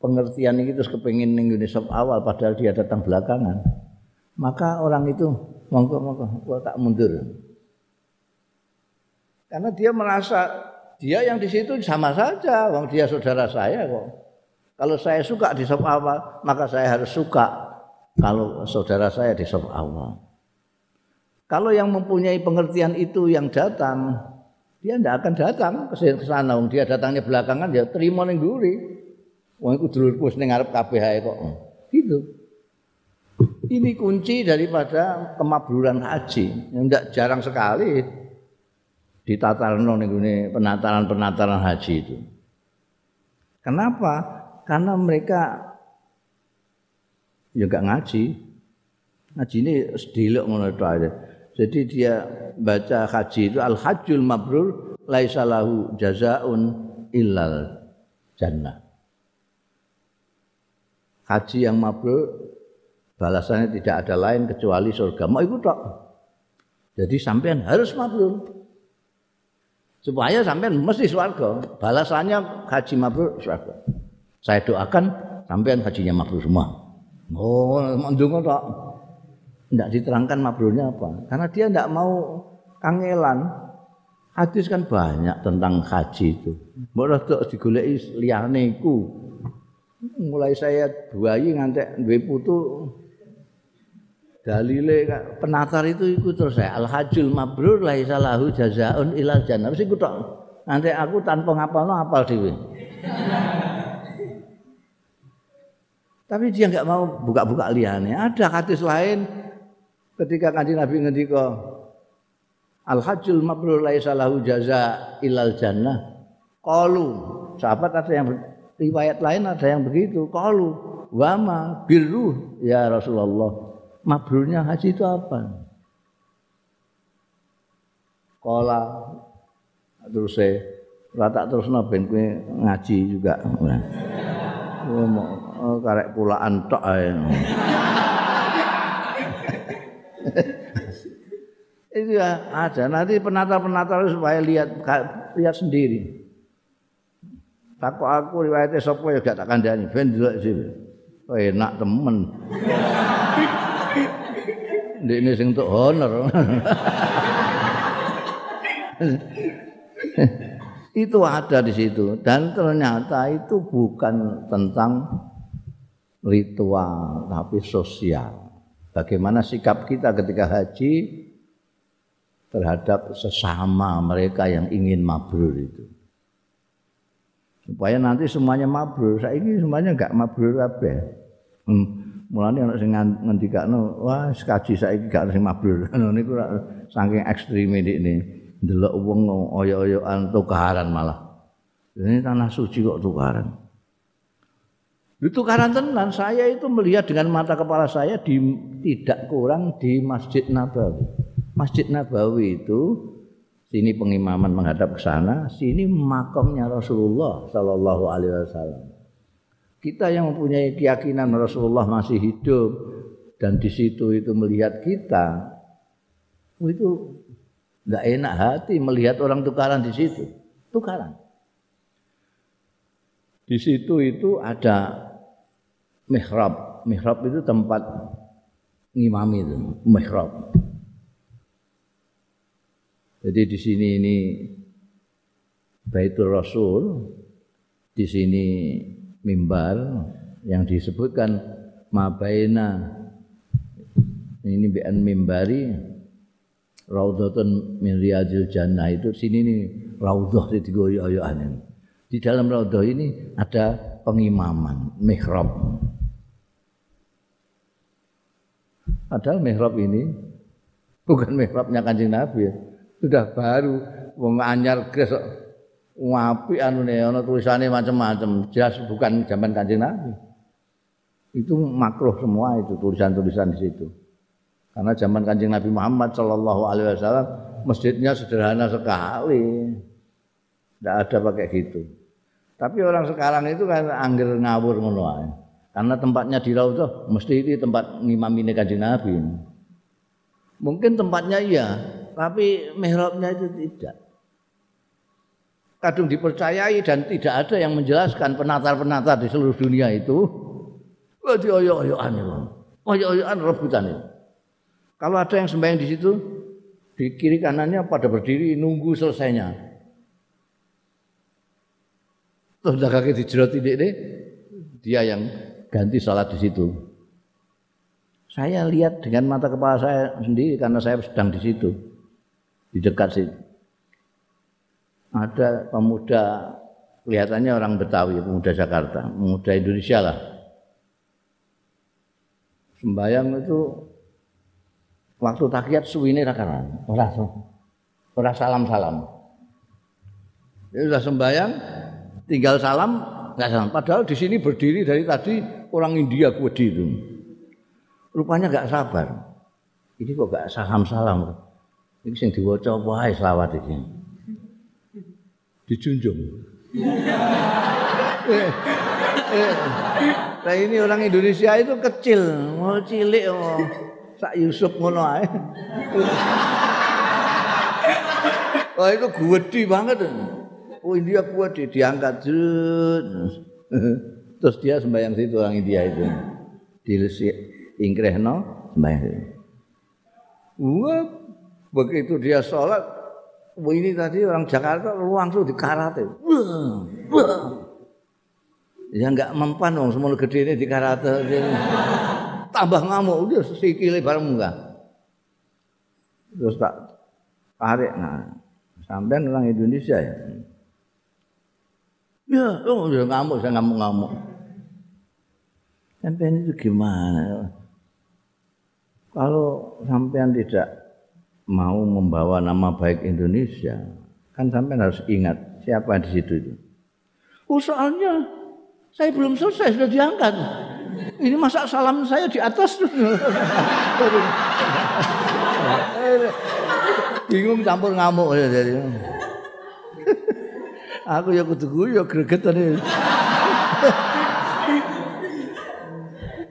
pengertian ini terus kepengin ning soft awal padahal dia datang belakangan maka orang itu monggo monggo tak mundur karena dia merasa dia yang di situ sama saja, wong dia saudara saya kok. Kalau saya suka di sop awal, maka saya harus suka kalau saudara saya di sop awal. Kalau yang mempunyai pengertian itu yang datang, dia tidak akan datang ke sana. Wong dia datangnya belakangan, dia terima ning guri. Wong iku dulurku ning ngarep KBH kok. Gitu. Ini kunci daripada kemabruran haji. Yang tidak jarang sekali ditatarno ning penataran-penataran haji itu. Kenapa? Karena mereka ya ngaji. Ngaji ini sediluk ngono aja. Jadi dia baca haji itu al hajjul mabrur laisa lahu jazaun illal jannah. Haji yang mabrur balasannya tidak ada lain kecuali surga. Mau ikut tok. Jadi sampean harus mabrur supaya sampean mesti swarga. Balasannya haji mabrur swarga. Saya doakan sampean hajinya mabrur semua. Oh, mendungo tok. Tidak diterangkan mabrurnya apa. Karena dia tidak mau kangelan. Hadis kan banyak tentang haji itu. Mbok tok digoleki liyane. Mulai saya buayi ngantek duwe putu dalile penatar itu ikut terus saya al hajjul mabrur laisa lahu jazaun ilal jannah mesti tok Nanti aku tanpa ngapalno apal dhewe. Tapi dia nggak mau buka-buka liane. Ada hadis lain ketika kanjeng Nabi ngendika Al hajjul mabrur laisa lahu jaza ilal jannah. Qalu, sahabat ada yang riwayat lain ada yang begitu. Qalu, wama birru ya Rasulullah. Mabrurnya haji itu apa? Kala terus saya rata terus ben kowe ngaji juga. Oh, karek pulaan tok ae. Itu ya ada. Nanti penata-penata supaya lihat lihat sendiri. Takut aku riwayatnya sapa ya gak tak kandhani ben delok sih. Enak temen. Ndek ini sing untuk honor. itu ada di situ dan ternyata itu bukan tentang ritual tapi sosial. Bagaimana sikap kita ketika haji terhadap sesama mereka yang ingin mabrur itu. Supaya nanti semuanya mabrur. Saya ini semuanya enggak mabrur apa hmm. Mulanya anak sing ngendikakno, wah kaji saiki gak sing mabrur. Niku saking ekstrem ini delok wong oyo-oyoan tukaran malah. Ini tanah suci kok tukaran. Itu tukaran tenan, saya itu melihat dengan mata kepala saya di, tidak kurang di Masjid Nabawi. Masjid Nabawi itu sini pengimaman menghadap ke sana, sini makamnya Rasulullah Shallallahu Alaihi Wasallam. Kita yang mempunyai keyakinan Rasulullah masih hidup dan di situ itu melihat kita, itu Enggak enak hati melihat orang tukaran di situ. Tukaran. Di situ itu ada mihrab. Mihrab itu tempat ngimami itu, mihrab. Jadi di sini ini Baitul Rasul, di sini mimbar yang disebutkan mabaina ini bi'an mimbari Raudhatun min riyadil jannah itu sini nih raudhah di digoyo-goyoan. Di dalam raudhah ini ada pengimaman, mihrab. Padahal mihrab ini bukan mihrabnya Kanjeng Nabi ya. Sudah baru wong anyar gres ngapi anu ne ana tulisane macam-macam. Jelas bukan zaman Kanjeng Nabi. Itu makruh semua itu tulisan-tulisan di situ. Karena zaman Kanjeng Nabi Muhammad Shallallahu alaihi wasallam masjidnya sederhana sekali. Tidak ada pakai gitu. Tapi orang sekarang itu kan angger ngawur ngono Karena tempatnya di Raudhah mesti itu tempat ngimamine Kanjeng Nabi. Mungkin tempatnya iya, tapi mihrabnya itu tidak. Kadung dipercayai dan tidak ada yang menjelaskan penatar-penatar di seluruh dunia itu. Wah, dioyok-oyokan. Oyok-oyokan rebutan itu. Kalau ada yang sembahyang di situ, di kiri kanannya pada berdiri nunggu selesainya. Terus kaki dijerot ini, deh, dia yang ganti sholat di situ. Saya lihat dengan mata kepala saya sendiri karena saya sedang di situ, di dekat situ. Ada pemuda kelihatannya orang Betawi, pemuda Jakarta, pemuda Indonesia lah. Sembayang itu waktu takiyat suwine ra karan, ora ora salam-salam. Ya sudah sembahyang, tinggal salam, enggak salam. Padahal di sini berdiri dari tadi orang India kuwedi itu. Rupanya enggak sabar. Ini kok enggak salam-salam. Ini sing diwaca apa ae selawat iki. Dijunjung. Nah ini orang Indonesia itu kecil, mau cilik mau sak Yusuf ngono ae. Wah itu gede banget. Oh India kuat diangkat terus dia sembahyang situ orang India itu di ingkrehno sembahyang. Wah begitu dia sholat, ini tadi orang Jakarta langsung dikarate. Ya enggak mempan dong semua gede ini dikarate tambah ngamuk udah sikile bareng munggah terus tak tarik nah sampean orang Indonesia ya Ya, oh, ya ngamuk, saya ngamuk-ngamuk. Sampean itu gimana? Kalau sampean tidak mau membawa nama baik Indonesia, kan sampean harus ingat siapa di situ itu. Oh, soalnya saya belum selesai sudah diangkat. Ini masa salam saya di atas Bingung campur ngamuk jadi. Aku ya kudu guyu gregetan.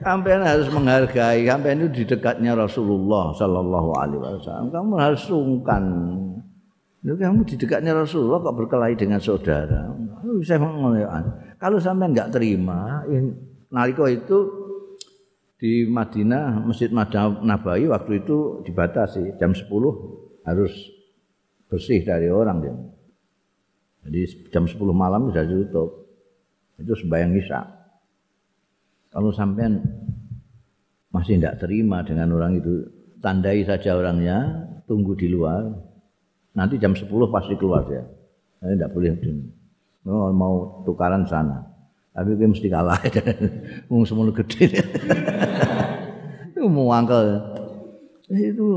Sampean harus menghargai, sampean itu di dekatnya Rasulullah Sallallahu Alaihi Wasallam. Kamu harus sungkan. Lu kamu di dekatnya Rasulullah kok berkelahi dengan saudara. Saya Kalau sampean nggak terima, nalika itu di Madinah Masjid Madinah Nabawi waktu itu dibatasi jam 10 harus bersih dari orang dia. Jadi jam 10 malam sudah ditutup. Itu sembahyang Isya. Kalau sampean masih tidak terima dengan orang itu, tandai saja orangnya, tunggu di luar. Nanti jam 10 pasti keluar dia. Saya tidak boleh mau, mau tukaran sana. Tapi gue mesti kalah. Mau semua gede. itu mau angkel. Itu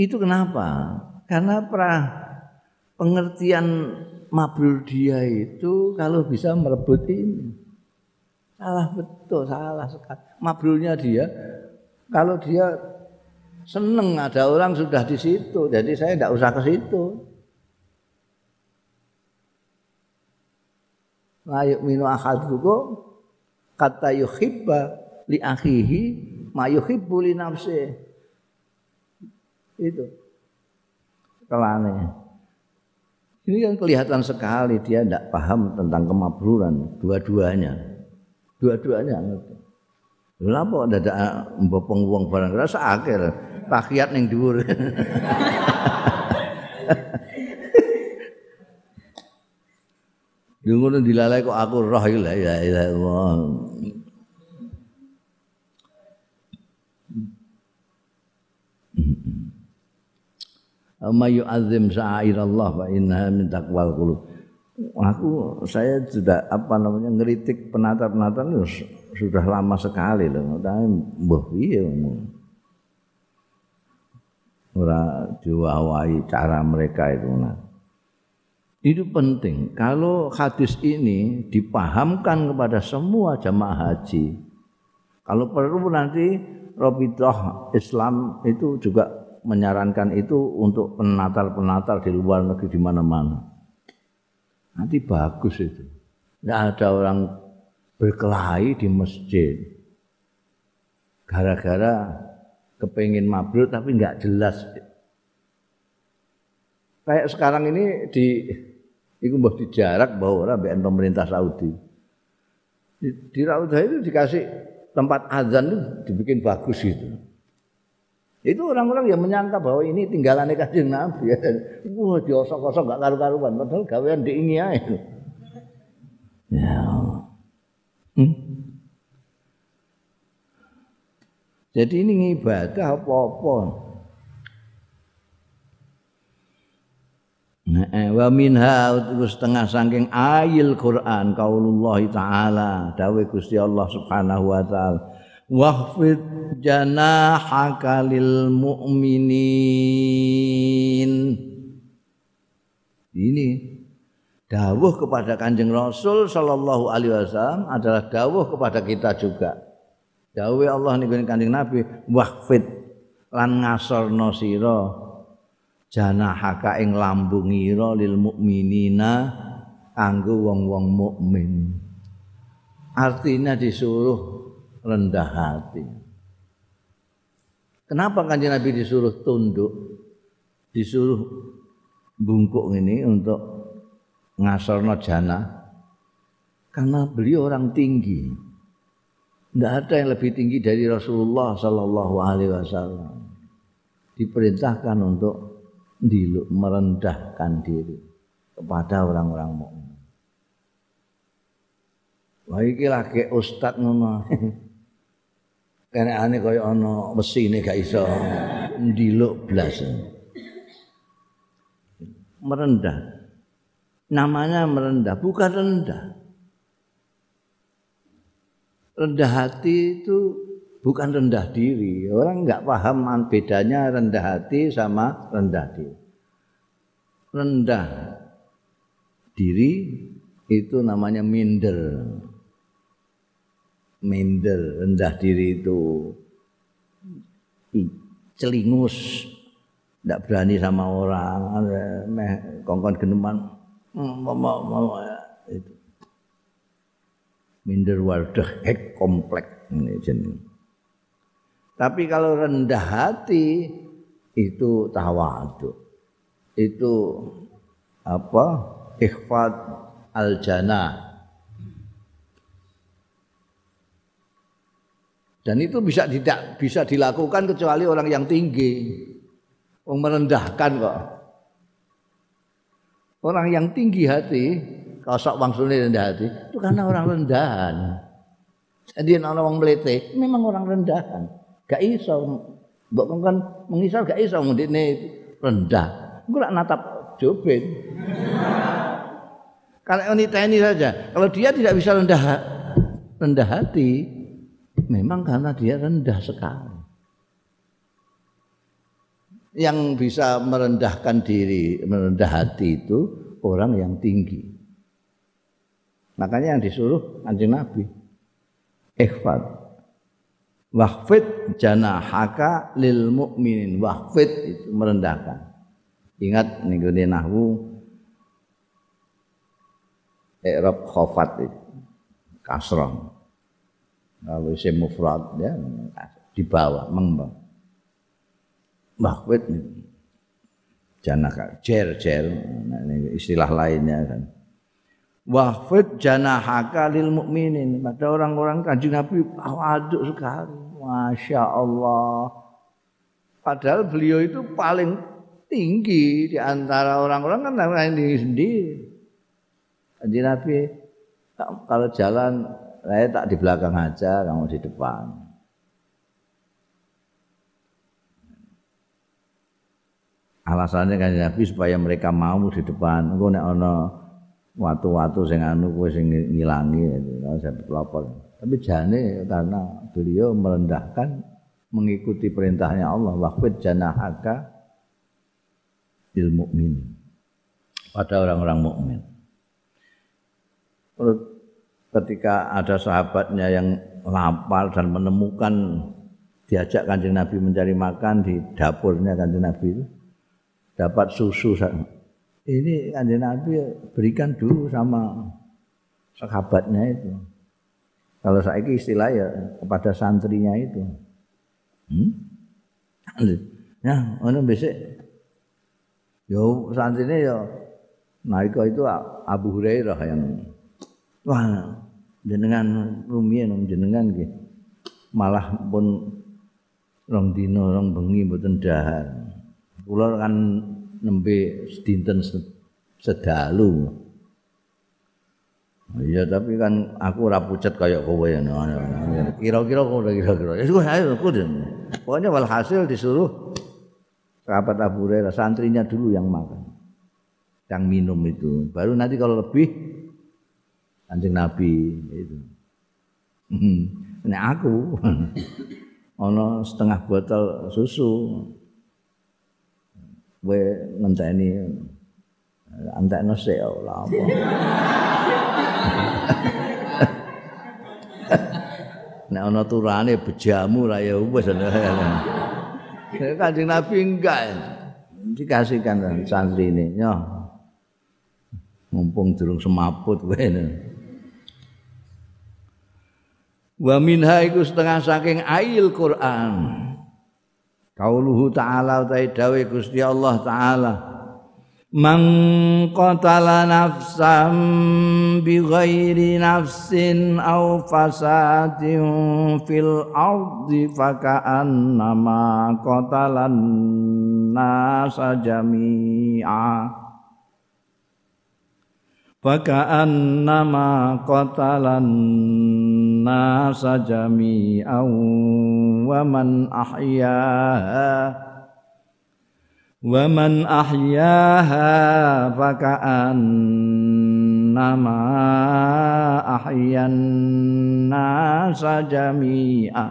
itu kenapa? Karena pra pengertian mabrur dia itu kalau bisa merebut ini. Salah betul, salah sekali. Mabrurnya dia kalau dia seneng ada orang sudah di situ, jadi saya tidak usah ke situ. Layuk minu ahadukum kata yuhibba li akhihi ma yuhibbu li nafsi. Itu. Kelane. Ini kan kelihatan sekali dia tidak paham tentang kemabruran dua-duanya. Dua-duanya ngerti. Lha apa dadak mbopong wong barang rasa akhir takiat ning dhuwur. Yo ngono dilalai kok aku roh iki la ilaha illallah. Mayu azim sa'irallah inna min taqwal qulub. Aku saya sudah apa namanya ngeritik penata-penata itu sudah lama sekali loh. Tapi mbah piye ora diwawahi cara mereka itu nah. Itu penting. Kalau hadis ini dipahamkan kepada semua jamaah haji. Kalau perlu nanti Robidah Islam itu juga menyarankan itu untuk penatar-penatar di luar negeri di mana-mana. Nanti bagus itu. Tidak ada orang berkelahi di masjid. Gara-gara kepingin mabrur tapi nggak jelas. Kayak sekarang ini di itu mbah dijarak bahwa orang pemerintah Saudi. Di, di Raudah itu dikasih tempat azan itu dibikin bagus itu. Itu orang-orang yang menyangka bahwa ini tinggalannya kanjeng Nabi. Wah, diosok-osok gak karu-karuan. Padahal gawean diingi aja. Ya. Hmm? Jadi ini ibadah apa-apa. Eh, wa minha setengah saking ayil Quran kaulullah taala dawe Gusti Allah Subhanahu wa taala wahfid janahaka lil mu'minin. Ini dawuh kepada Kanjeng Rasul sallallahu alaihi wasallam adalah dawuh kepada kita juga. Dawuh Allah niku Kanjeng Nabi wahfid lan ngasorno sira janahaka ing lambungira lil mukminina kanggo wong-wong mukmin. Artinya disuruh rendah hati. Kenapa kanjeng Nabi disuruh tunduk, disuruh bungkuk ini untuk ngasorno jana? Karena beliau orang tinggi. Tidak ada yang lebih tinggi dari Rasulullah Sallallahu Alaihi Wasallam. Diperintahkan untuk diluk merendahkan diri kepada orang-orang mukmin. Wah iki lagi ustad ngono. kenekane kaya ana mesine gak iso ndiluk blas. Merendah. Namanya merendah, bukan rendah. rendah hati itu bukan rendah diri. Orang nggak paham bedanya rendah hati sama rendah diri. Rendah diri itu namanya minder. Minder, rendah diri itu celingus, tidak berani sama orang, meh kongkon geneman, mama mama itu. Minder wardah hek komplek. Tapi kalau rendah hati itu tawadu. Itu apa? Ikhfad al-jannah. Dan itu bisa tidak bisa dilakukan kecuali orang yang tinggi. Orang merendahkan kok. Orang yang tinggi hati, kosok maksudnya rendah hati, itu karena orang rendahan. Jadi orang orang melete, memang orang rendahan gak iso mbok kan mengisal gak iso ndekne rendah engko lak natap jobin kalau tni saja kalau dia tidak bisa rendah rendah hati memang karena dia rendah sekali yang bisa merendahkan diri merendah hati itu orang yang tinggi makanya yang disuruh anjing nabi ikhfad Wahfid janahaka lil mukminin. Wahfid itu merendahkan. Ingat gue nahwu Erob khofat itu kasroh. Kalau isim mufrad ya di bawah mengembang. Wahfid janaka jer jer nah, istilah lainnya kan. Wahfid janahaka lil mukminin pada orang-orang kanjeng Nabi aduk sekali. Masya Allah. Padahal beliau itu paling tinggi di antara orang-orang kan ini sendiri. Kanjeng Nabi kalau jalan saya tak di belakang aja kamu di depan alasannya kan Nabi supaya mereka mau di depan engko nek ana watu-watu sing anu kowe sing ngilangi saya pelopor. Tapi jane karena beliau merendahkan mengikuti perintahnya Allah waqfid janahaka lil mukmin pada orang-orang mukmin. Ketika ada sahabatnya yang lapar dan menemukan diajak kanjeng Nabi mencari makan di dapurnya kanjeng Nabi itu dapat susu ini kanjeng Nabi berikan dulu sama sahabatnya itu. Kalau saya istilah ya kepada santrinya itu. Hmm? Ya, ono besok. Yo santrinya ya naika itu Abu Hurairah yang wah jenengan rumiyin jenengan nggih. Malah pun rong dina rong bengi mboten dahar. Kula kan nembe sedinten sedalu. Iya tapi kan aku ora pucet kaya kowe ya. Kira-kira kowe kira-kira. Ya wis ayo kudun. Pokoknya walhasil disuruh sahabat Abu Hurairah santrinya dulu yang makan. Yang minum itu. Baru nanti kalau lebih anjing Nabi itu. Ini aku. Ono setengah botol susu kowe ngenteni antekno sik ora apa. Nek ana turane bejamu lah ya wis. Kanjeng Nabi enggak dikasihkan santri ini. Yo. Mumpung durung semaput kowe. Wa minha iku setengah saking ail Quran. Kauluhu ta'ala utai dawe Gusti Allah ta'ala Man qatala nafsan bi ghairi nafsin aw fasadin fil ardi faka'annama qatalan nasa jami'a Faka'annama qatalan nasa jami'an wa man ahyaha. Wa man ahyaha nama ahyan nasa jami'a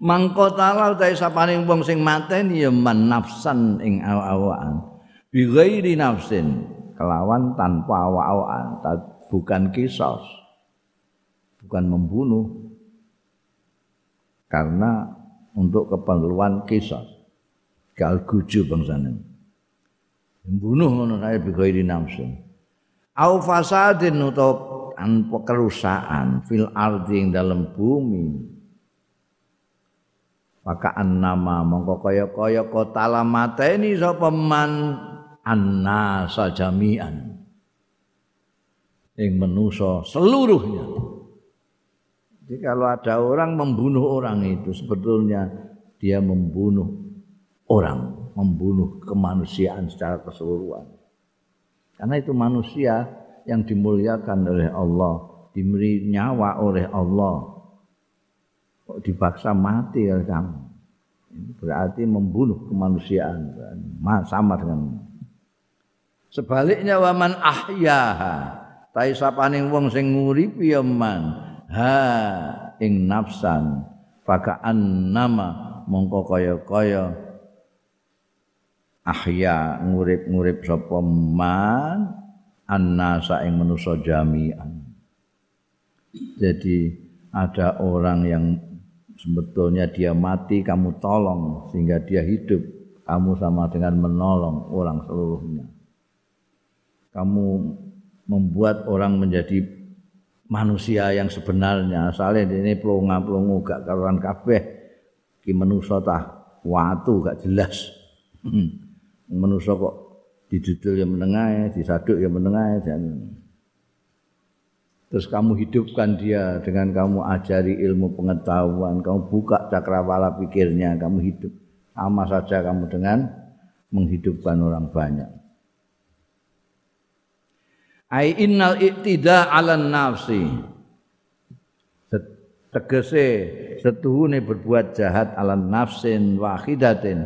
mangko taala utahe sapaning wong sing mateni ya man nafsan ing awa-awaan. Bi ghairi nafsin kelawan tanpa awa-awaan bukan kisos. Bukan membunuh. Karena untuk keperluan kisos. Gal guju bangsane membunuh ngono kae bi ghairi nafsin au fasadin utawa kerusakan fil ardi dalam bumi. Maka nama mongko kaya-kaya kota lamateni sapa man annasa jami'an. Ing manusa seluruhnya. Jadi kalau ada orang membunuh orang itu sebetulnya dia membunuh orang membunuh kemanusiaan secara keseluruhan. Karena itu manusia yang dimuliakan oleh Allah diberi nyawa oleh Allah kok dipaksa mati oleh kamu? Berarti membunuh kemanusiaan sama dengan sebaliknya waman ahyaha. Tai sapaning wong sing nguripi ya man. Ha ing nafsan. Fakaan nama mongko kaya-kaya. Ahya ngurip-ngurip sapa man? Annasa ing manusa jami'an. Jadi ada orang yang sebetulnya dia mati kamu tolong sehingga dia hidup. Kamu sama dengan menolong orang seluruhnya kamu membuat orang menjadi manusia yang sebenarnya. Asalnya ini pelonga pelongo gak karuan kabeh. Ki manusa tah watu gak jelas. Manusa kok didudul yang menengah disaduk yang menengah dan terus kamu hidupkan dia dengan kamu ajari ilmu pengetahuan, kamu buka cakrawala pikirnya, kamu hidup. Sama saja kamu dengan menghidupkan orang banyak. Ai innal iktida ala nafsi. Tegese setuhune berbuat jahat ala nafsin wahidatin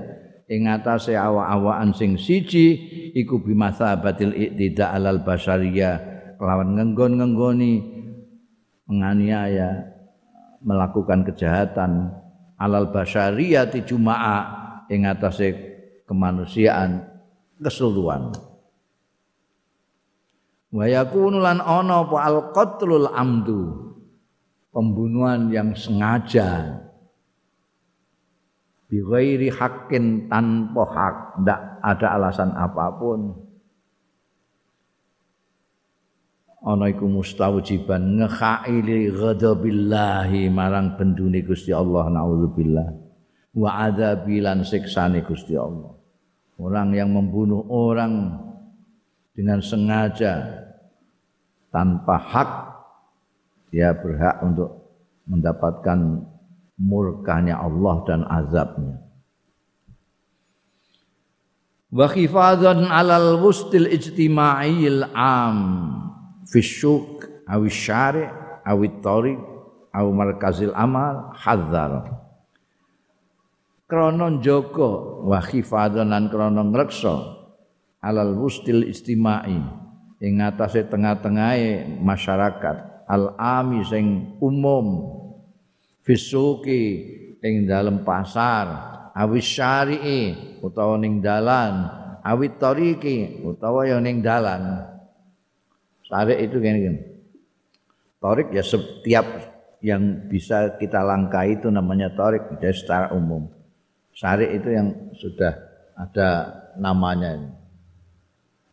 ing atase awa-awaan sing siji iku bimasabatil iktida alal basariyah. Kelawan ngenggon-ngenggoni menganiaya melakukan kejahatan alal basyariyati juma'a ing atase kemanusiaan keseluruhan wa yakunu lan ana apa? Al qatlul amdu. Pembunuhan yang sengaja. Bi ghairi haqqin tanpa hak. Tidak ada alasan apa pun. Ana iku mustawjiban. Ngekhaili ghadabillahi marang bendune Gusti Allah naudzubillah. Wa adzabi lan siksane Gusti Allah. Orang yang membunuh orang dengan sengaja tanpa hak dia berhak untuk mendapatkan murkanya Allah dan azabnya. Wa khifadzan alal wustil ijtima'il am fisyuk awi syari awi tariq awi markazil amal hadzar krana jaga wa khifadzan lan krana alal wustil istimai. Ing atase tengah-tengahe masyarakat. Al ami sing umum. Fisuki ing dalem pasar. Awi syari'i utawa ning dalan. Awi tariqi utawa ya ning dalan. Tarik itu gini, gini. Tarik ya setiap yang bisa kita langkahi itu namanya tarik jadi secara umum. Syari itu yang sudah ada namanya.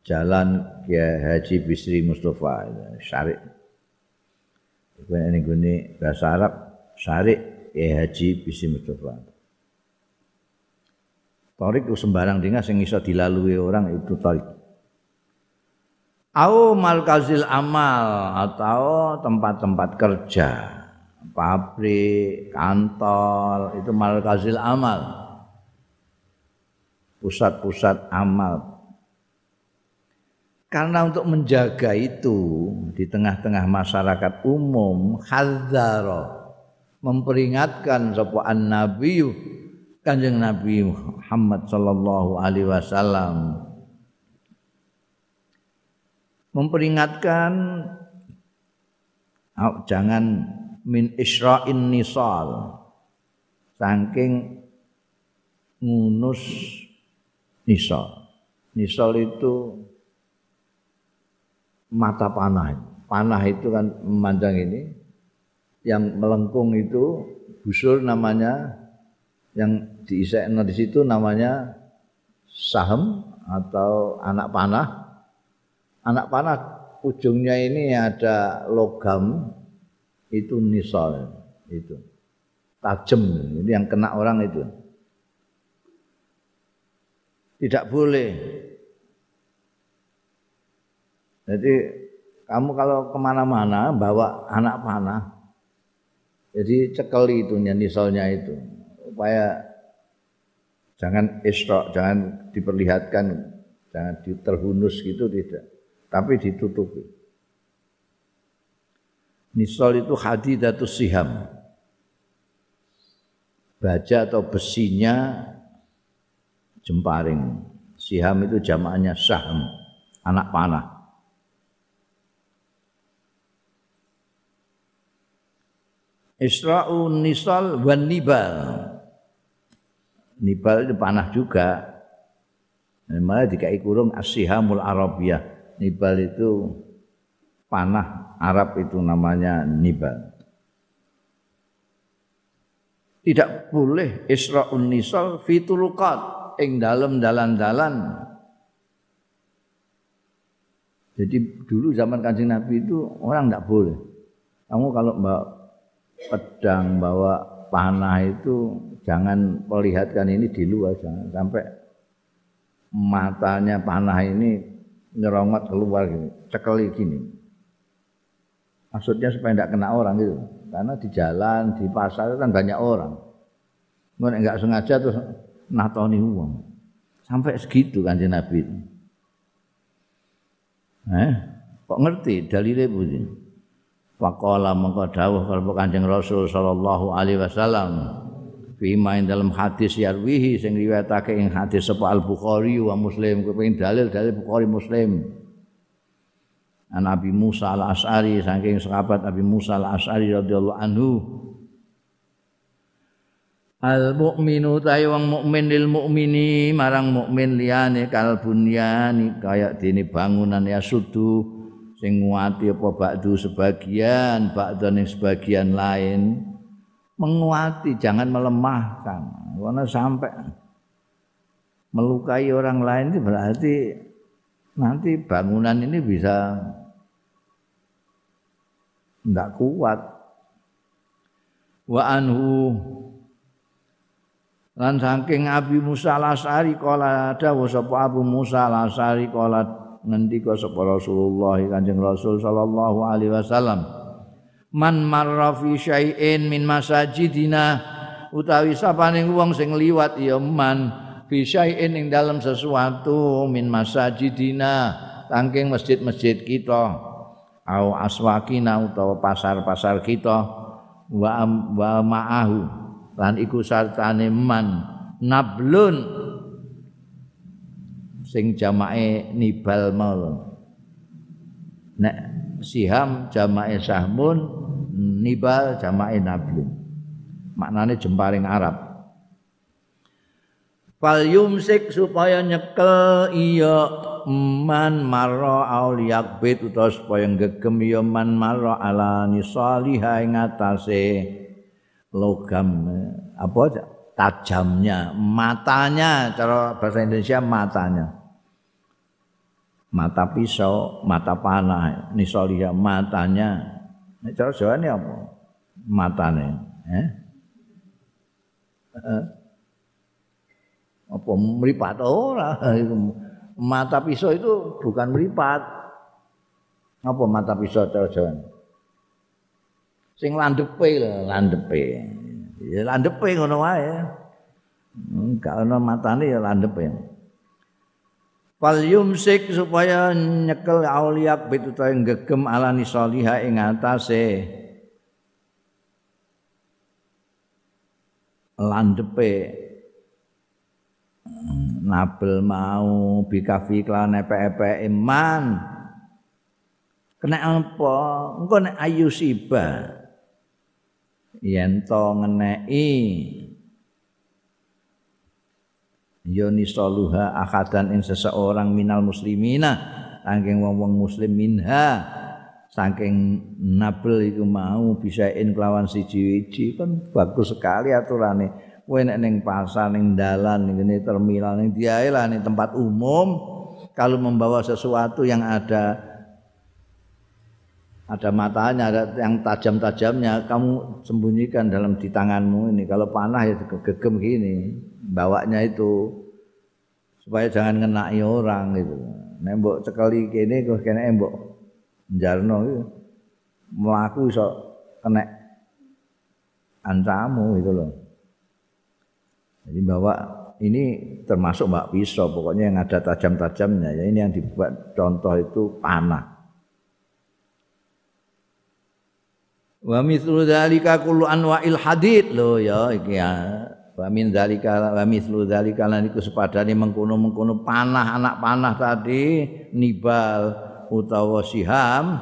Jalan Kiai Haji Bisri Mustafa syari. Ini gini bahasa Arab syari Kiai Haji Bisri Mustafa. Tarik sembarang dengan yang bisa dilalui orang itu tarik au malkazil amal atau tempat-tempat kerja pabrik kantor itu malkazil amal pusat-pusat amal karena untuk menjaga itu di tengah-tengah masyarakat umum hadzara memperingatkan sapa annabiyyu Kanjeng Nabi Muhammad sallallahu alaihi wasallam. Memperingatkan jangan min isra'in nisal. Saking ngunus nisal. Nisal itu mata panah. Panah itu kan memandang ini yang melengkung itu busur namanya yang diisekno di situ namanya saham atau anak panah. Anak panah ujungnya ini ada logam itu nisal itu. Tajam ini yang kena orang itu. Tidak boleh jadi kamu kalau ke mana-mana bawa anak panah jadi cekeli itu nisolnya itu supaya jangan istok jangan diperlihatkan jangan terhunus gitu tidak tapi ditutupi Nisol itu hadidatus siham. Baja atau besinya jemparing. Siham itu jamaknya saham, anak panah. Isra'u nisal wan nibal. Nibal itu panah juga. Malah dikai kurung asihamul arabiyah. Nibal itu panah Arab itu namanya nibal. Tidak boleh Isra'un Nisal fiturukat ing dalam dalan-dalan. Jadi dulu zaman kancing Nabi itu orang tidak boleh. Kamu kalau bawa pedang, bawa panah itu jangan perlihatkan ini di luar, jangan sampai matanya panah ini nyerongot keluar gini, cekeli gini. Maksudnya supaya tidak kena orang gitu. Karena di jalan, di pasar kan banyak orang. Mungkin enggak sengaja terus natoni uang. Sampai segitu kan Nabi itu. Eh, kok ngerti dalile pundi? Faqala mengko dawuh kalau Kanjeng Rasul sallallahu alaihi wasallam Fima dalam hadis yarwihi sing riwayatake ing hadis sapa Al Bukhari wa Muslim kepengin dalil dalil Bukhari Muslim. An Abi Musa al As'ari saking sahabat Abi Musa al As'ari radhiyallahu anhu Al mukminu ta'i wong mukmin lil mukmini marang mukmin liyane kal bunyani kaya dene bangunan ya sudu sing nguati apa bakdu sebagian bakdo ning sebagian lain menguati jangan melemahkan karena sampai melukai orang lain itu berarti nanti bangunan ini bisa ndak kuat. Wa anhu lan saking Abi Musa Al-Asy'ari kala dawuh sapa Abu Musa Al-Asy'ari kala ngendika sapa Rasulullah Kanjeng Rasul sallallahu alaihi wasallam? Man marra fi syai'in min masajidina utawi sapane wong sing liwat ya man fi syai'in ing dalam sesuatu min masajidina saking masjid-masjid kita. Au aswakina utawa pasar-pasar kita. Wa wa ma'ahu. Lan iku sartane man. Nablun sing jamake nibal mal nek siham jamake sahmun nibal jamake nablun. Maknane jemparing Arab. Fal yumsik supaya nyekel iya man marra auliyak bait utawa supaya gegem ya man marra ala nisaliha ing atase logam apa tajamnya matanya cara bahasa Indonesia matanya mata pisau mata panah nisaliha matanya cara Jawa ini apa matane eh? eh? apa meripat ora mata pisau itu bukan meripat. Apa mata pisau cara Jawa? Sing landepe lho, landepe. Ya landepe ngono wae. Enggak ana matane ya landepe. Fal yumsik supaya nyekel auliyak bitu ta gegem alani salihah ing atase. Landepe. Nabel mau bikafi klan epe-epe iman. Kena apa? Engko nek ayu siba. Yen to ngeneki yoni saluha akadan ing seseorang minal muslimina saking wong-wong muslim minha. Saking nabel iku mau bisain kelawan siji-wiji kan bagus sekali aturane. Kowe nek ning pasar ning dalan ning terminal ning diae lah ning tempat umum kalau membawa sesuatu yang ada ada matanya, ada yang tajam-tajamnya, kamu sembunyikan dalam di tanganmu ini. Kalau panah ya gegem gini, bawanya itu supaya jangan ngenai orang gitu. Nembok sekali kene kok kene embok jarno itu melaku iso kena ancamu itu loh. Jadi bawa ini termasuk mbak pisau, pokoknya yang ada tajam-tajamnya. Ya ini yang dibuat contoh itu panah. Wa mithlu dzalika kullu anwa'il hadid lo ya iki ya. Wa min dzalika wa mithlu dzalika lan iku sepadane mengkono-mengkono panah anak panah tadi nibal utawa siham.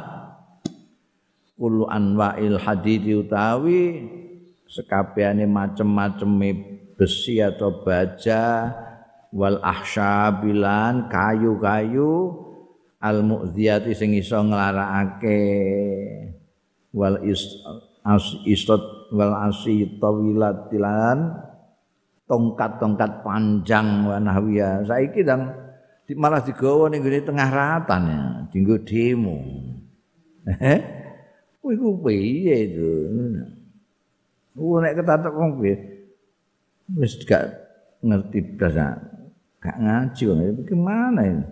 Kullu anwa'il hadid utawi sekabehane macem-macem besi atau baja wal ahsyabilan kayu-kayu al mu'dhiyati sing iso nglarakake wal istot wal asitawilatilan tongkat-tongkat panjang wa nahwiya. Saiki dang malah digawa ning ngene tengah ratan ya dinggo demo. Kuwi ku piye itu? Nek ketatok wong piye? Wis gak ngerti bahasa gak ngaji wong gimana ini?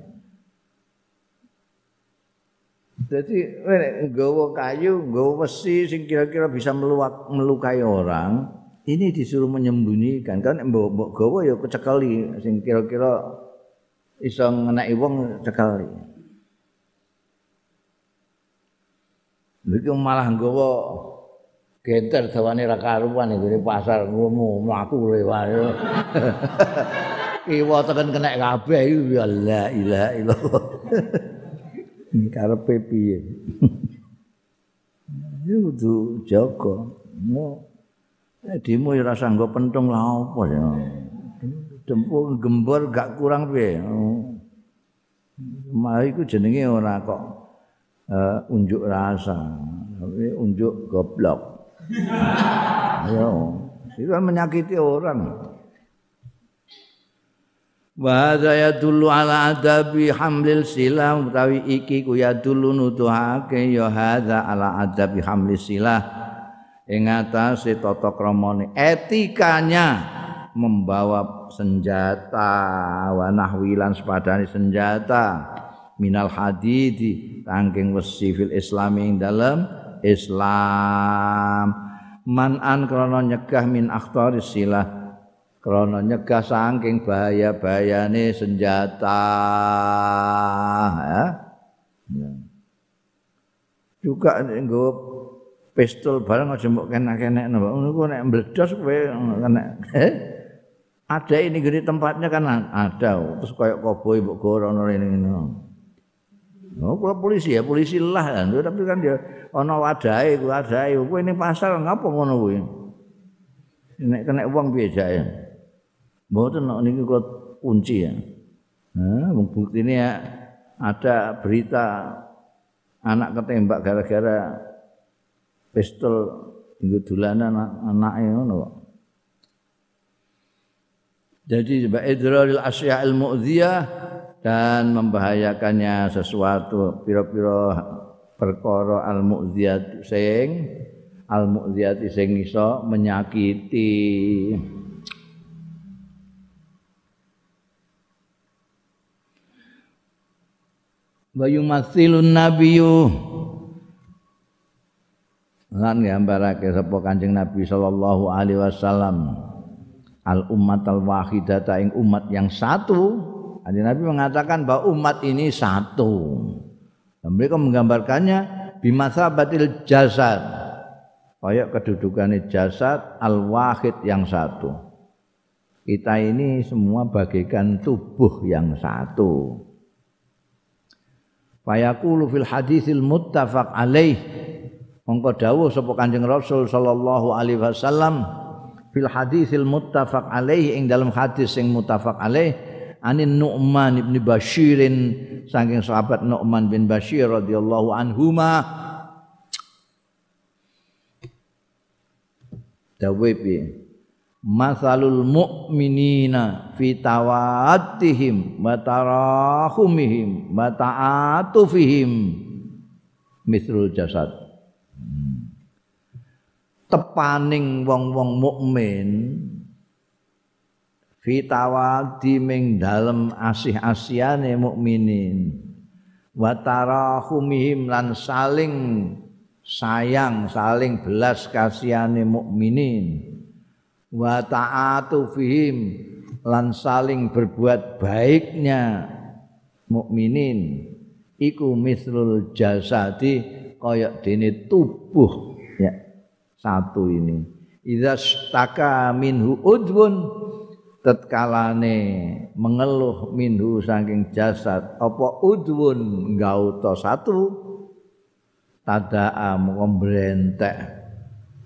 Jadi nggawa kayu, nggawa besi sing kira-kira bisa meluak, melukai orang, ini disuruh menyembunyikan. Kan mbok gawa ya kecekali sing kira-kira iso ngeneki wong cekali. Iki malah nggawa genter dawane ra karuan iki pasar ngono mlaku lewat kiwa tekan kena kabeh ya la ilaha illallah. Karepe piye? Yo kudu jaga. Mo demo ya rasa nggo pentung lah apa ya? Dempo gembor gak kurang piye? Mari ku jenenge ora kok uh, unjuk rasa tapi unjuk goblok. Ayo, itu kan menyakiti orang. Wa ya dulu ala adabi hamlil silah utawi iki ku ya dulu nuduhake ya hadza ala adabi hamlil silah ing atase tata kramane. Etikanya membawa senjata wa nahwilan sepadane senjata. Minal hadidi tangking wesi fil islami ing dalem Islam. Manan krana nyegah min akhtaris silah. Krana nyegah saking bahaya-bahayane senjata. Ya. ya. juga nggo pistol barang aja mbok kenek-kenek ngono ku nek mbledos kowe kena ada ini gini tempatnya kan ada terus kayak koboi mbok gorono ini ngono Oh, polisi ya, polisi lah kan. Tapi kan dia ana wadahe, wadahe. Kowe ning pasar ngapa ngono kuwi? Nek kena uang piye jae? Mboten nek niki kula kunci ya. Nah, bukti ini ya ada berita anak ketembak gara-gara pistol tinggal dolanan anake ngono kok. Jadi sebab idraril asya'il mu'dhiyah dan membahayakannya sesuatu pira-pira perkara al mu'dziyat sing al mu'dziyat sing iso menyakiti wa yumatsilun nabiyyu lan gambarake sapa Kanjeng Nabi sallallahu alaihi wasallam al ummat al wahidata ing umat yang satu Kanjeng Nabi mengatakan bahwa umat ini satu. Dan mereka menggambarkannya batil jasad. Kayak kedudukan jasad al-wahid yang satu. Kita ini semua bagaikan tubuh yang satu. Fayaqulu fil hadisil muttafaq alaih. Mongko dawuh sapa Kanjeng Rasul sallallahu alaihi wasallam fil hadisil muttafaq alaih ing dalam hadis sing muttafaq alaih anin Nu'man ibn Bashirin saking sahabat Nu'man bin Bashir radhiyallahu anhuma. Dawuh masalul mu'minina fi tawaddihim wa tarahumihim wa ta'atufihim misrul jasad tepaning wong-wong mukmin. Fi tawadi ming dalem asih-asihane mukminin. Wa tarahumihim lan saling sayang saling belas kasihane mukminin. Wa ta'atu fihim lan saling berbuat baiknya mukminin. Iku mislul jasadi kaya dene tubuh satu ini. Idza staka minhu udwun tetkalane mengeluh minhu saking jasad apa udwun gauta satu tadaa mengembrentek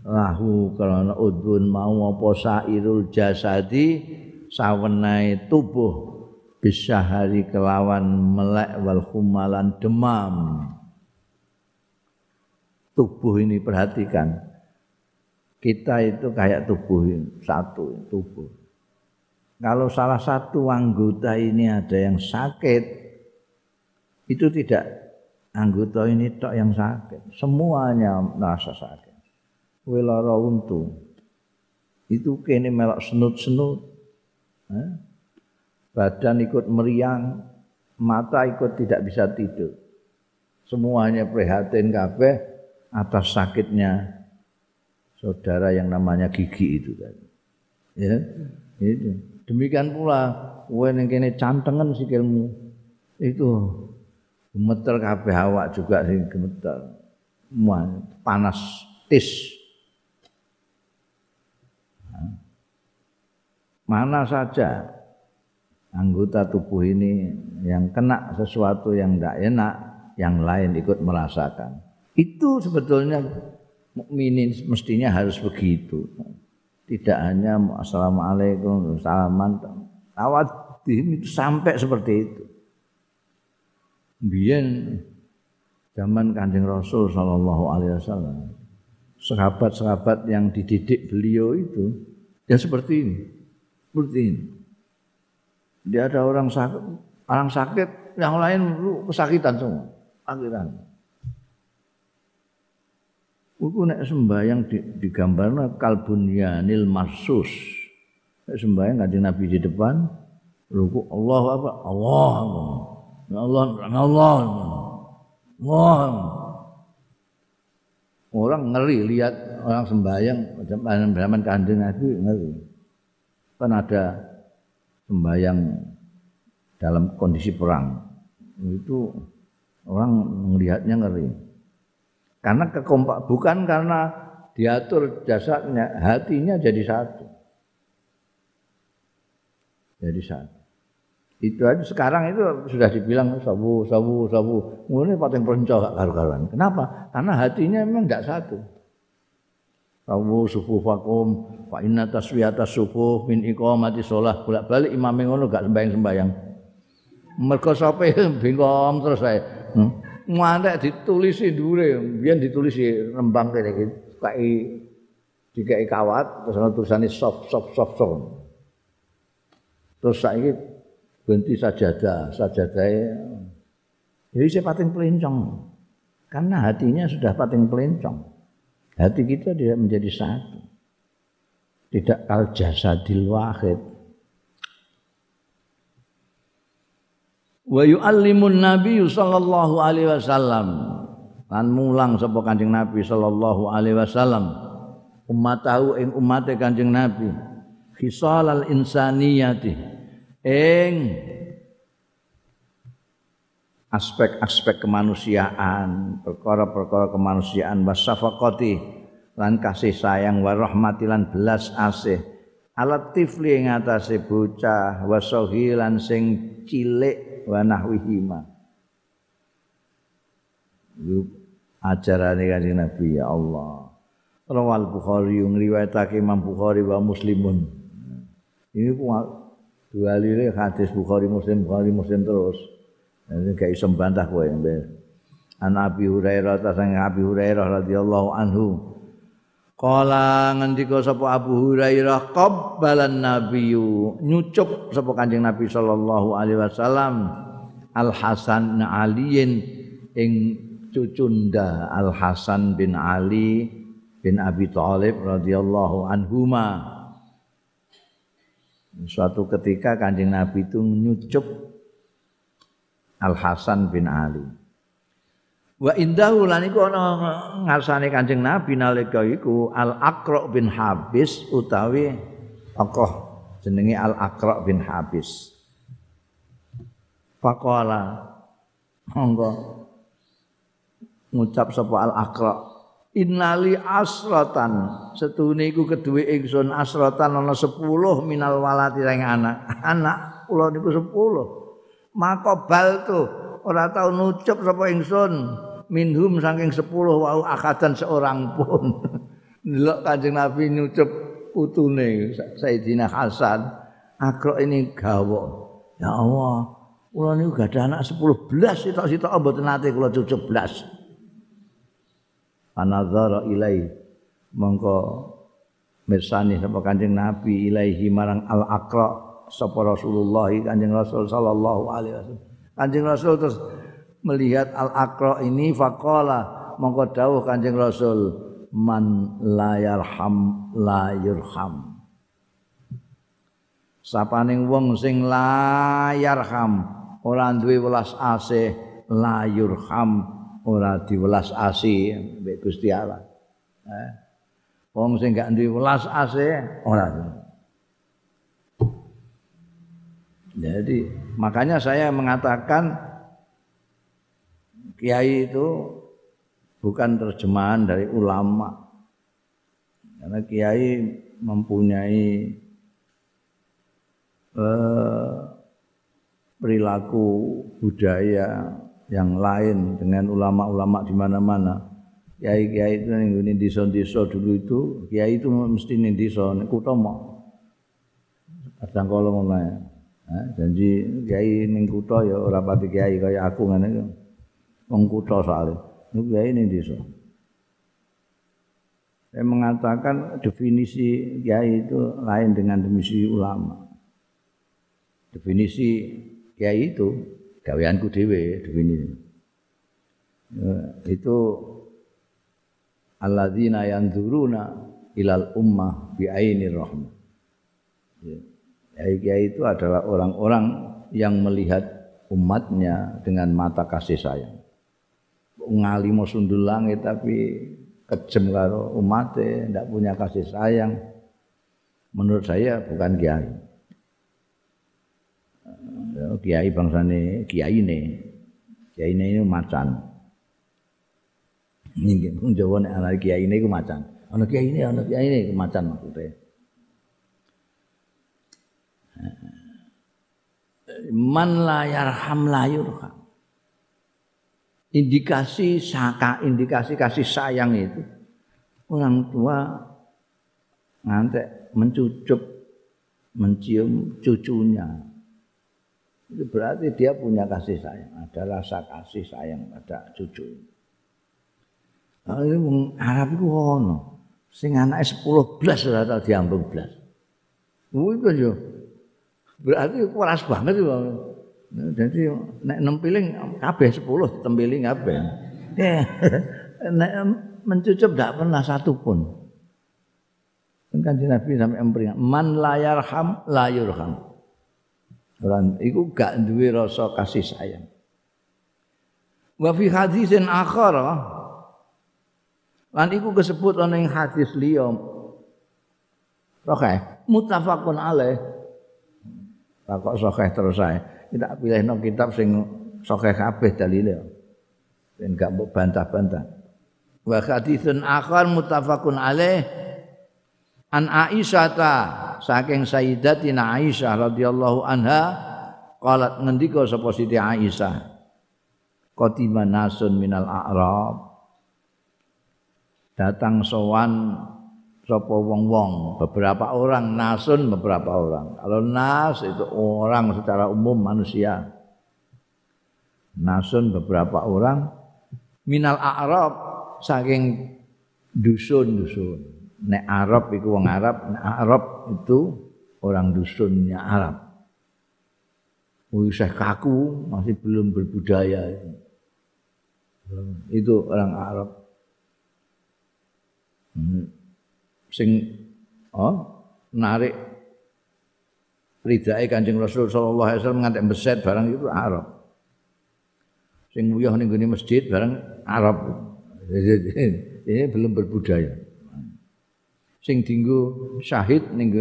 lahu karena udun mau apa sairul jasadi sawenai tubuh bisa hari kelawan melek wal humalan demam. Tubuh ini perhatikan kita itu kayak tubuh satu tubuh kalau salah satu anggota ini ada yang sakit itu tidak anggota ini tok yang sakit semuanya merasa sakit kowe lara untu. Itu kene melok senut-senut. Eh? Badan ikut meriang, mata ikut tidak bisa tidur. Semuanya prihatin kabeh atas sakitnya saudara yang namanya gigi itu tadi. Ya, itu. Demikian pula kowe ning kene cantengen sikilmu. Itu gemeter kabeh awak juga sing gemeter. Panas tis mana saja anggota tubuh ini yang kena sesuatu yang tidak enak, yang lain ikut merasakan. Itu sebetulnya mukminin mestinya harus begitu. Tidak hanya assalamualaikum, salaman, awadim itu sampai seperti itu. Biar zaman kanjeng Rasul Shallallahu Alaihi Wasallam, sahabat-sahabat yang dididik beliau itu ya seperti ini seperti ini. Dia ada orang sakit, orang sakit, yang lain kesakitan semua, kesakitan. Iku nek sembahyang di, digambarna kalbunyanil marsus. Nek sembahyang kanjeng Nabi di depan, ruku Allah apa? Allah. Ya Allah, ya Allah. Allah. Orang ngeri lihat orang sembahyang zaman kanjeng Nabi ngeri kan ada sembahyang dalam kondisi perang itu orang melihatnya ngeri karena kekompak bukan karena diatur jasadnya hatinya jadi satu. Jadi satu. Itu aja. Sekarang itu sudah dibilang sabu sabu sabu mulai paling perencok karu-karuan. Kenapa? Karena hatinya memang tidak satu. Sawu sufufakum fa inna taswiyata sufuh min iqamati shalah bolak-balik imam ngono gak sembayang-sembayang. Mergo bingung terus saya. Hmm? Mantek ditulisi dhuwure, biyen ditulisi rembang kene iki. Kai dikai kawat terus ana tulisane soft soft. Terus saiki ganti sajadah, sajadahe jadi saya pating pelincong. Karena hatinya sudah pating pelincong. Hati kita tidak menjadi satu. Tidak kal jasadil wahid. Wa yu'allimun Nabi sallallahu alaihi wasallam. Lan mulang sapa Kanjeng Nabi sallallahu alaihi wasallam. Ummatahu ing umate Kanjeng Nabi. Khisalal insaniyati. Ing aspek-aspek kemanusiaan, perkara-perkara kemanusiaan wasafaqati lan kasih sayang wa rahmati lan belas asih. Alat tifli ing atase bocah wasohilan sing cilik wa nahwihima ajarane kanjeng Nabi ya Allah. Rawal Bukhari yang riwayatake Imam Bukhari wa Muslimun. Ini dua lire hadis Bukhari Muslim Bukhari Muslim terus. Ini gak iso bantah kowe An Abi Hurairah ta sang Abi Hurairah radhiyallahu anhu Kala ngendika sapa Abu Hurairah qabbalan nabiyyu nyucup sapa Kanjeng Nabi sallallahu alaihi wasallam Al Hasan Aliin ing cucunda Al Hasan bin Ali bin Abi Thalib radhiyallahu anhuma. Suatu ketika Kanjeng Nabi itu nyucup Al Hasan bin Ali Wa indahu lan iku ana ngarsane Kanjeng Nabi nalika iku Al Aqra bin Habis utawi tokoh jenenge Al Aqra bin Habis. Faqala monggo ngucap sapa Al Aqra Innali asratan setune iku keduwe ingsun asratan ana 10 minal walati ring anak. Anak kula niku 10. Maka bal tuh ora tau nucup sapa ingsun minhum saking sepuluh wau akadan seorang pun. Delok Kanjeng Nabi nyucup putune Sayyidina Hasan, akro ini gawa. Ya Allah, kula niku ada anak 10 belas sitok-sitok mboten nate kula cucup belas. Anadzara ilai mongko mirsani sapa Kanjeng Nabi ilaihi marang al-Aqra sapa Rasulullah Kanjeng Rasul sallallahu alaihi wasallam. Kanjeng Rasul terus melihat al-aqra ini faqala mongko dawuh Kanjeng Rasul man la yarham la yurham sapaning wong sing la yarham ora duwe welas asih la yurham ora diwelas asih mbek Gusti Allah eh. wong sing gak duwe welas asih ora jadi makanya saya mengatakan kiai itu bukan terjemahan dari ulama. Karena kiai mempunyai eh, perilaku budaya yang lain dengan ulama-ulama di mana-mana. Kiai-kiai itu ini desa-desa dulu itu, kiai itu mesti ning desa nek kutha. Kadang kala mulai. Eh, janji kiai ning kutha ya ora kiai kaya aku ngene wong kutha soalé niku kiai ning desa. Saya mengatakan definisi kiai itu lain dengan definisi ulama. Definisi kiai itu gaweanku dhewe definisi. Ya, itu alladzina yanzuruna ilal ummah bi ainir rahmah ya, kiai itu adalah orang-orang yang melihat umatnya dengan mata kasih sayang ngalimo sundul langit tapi kejem karo umatnya, ndak punya kasih sayang. Menurut saya bukan kiai. Ya, kiai bangsane kiai ini, kiai ini macan. Ini pun Jawa nek ana kiai ini ku macan. Ana kiai ini, ana kiai ini ku macan maksudnya. Man la yarham la yurham indikasi saka indikasi kasih sayang itu. Orang tua ngantek mencucup mencium cucunya. Itu berarti dia punya kasih sayang ada rasa kasih sayang pada cucu. Ini Arab itu ono. Sing anaknya sepuluh belas sudah tahu diambung belas. Itu yo. Berarti keras banget itu jadi nek nempiling kabeh 10 tempiling kabeh. nek mencucup tidak pernah satu pun. Kan Nabi sampai emperingat, man layur ham. Orang itu gak duwe rasa kasih sayang. Wa fi hadisin akhar lan iku disebut ana ing hadis liya. Oke, muttafaqun alaih. Kok sahih terus saya. Kita pilih no kitab sing sokeh kabeh dalile. Ben gak mbok bantah-bantah. Wa haditsun akhar muttafaqun alaih An Aisyah ta saking Sayyidatina Aisyah radhiyallahu anha qalat ngendika sapa Siti Aisyah Qadima nasun minal a'rab datang sowan sapa wong-wong beberapa orang nasun beberapa orang kalau nas itu orang secara umum manusia nasun beberapa orang minal a'rab saking dusun-dusun nek Arab iku wong Arab, nek Arab itu orang dusunnya Arab. Wisah kaku masih belum berbudaya itu. Itu orang Arab. Hmm. Sing oh narik ridhae Kanjeng Rasul sallallahu alaihi wasallam ngantek beset barang itu Arab. Sing nguyah ning masjid barang Arab. Ini belum berbudaya. sing dinggo syahid ning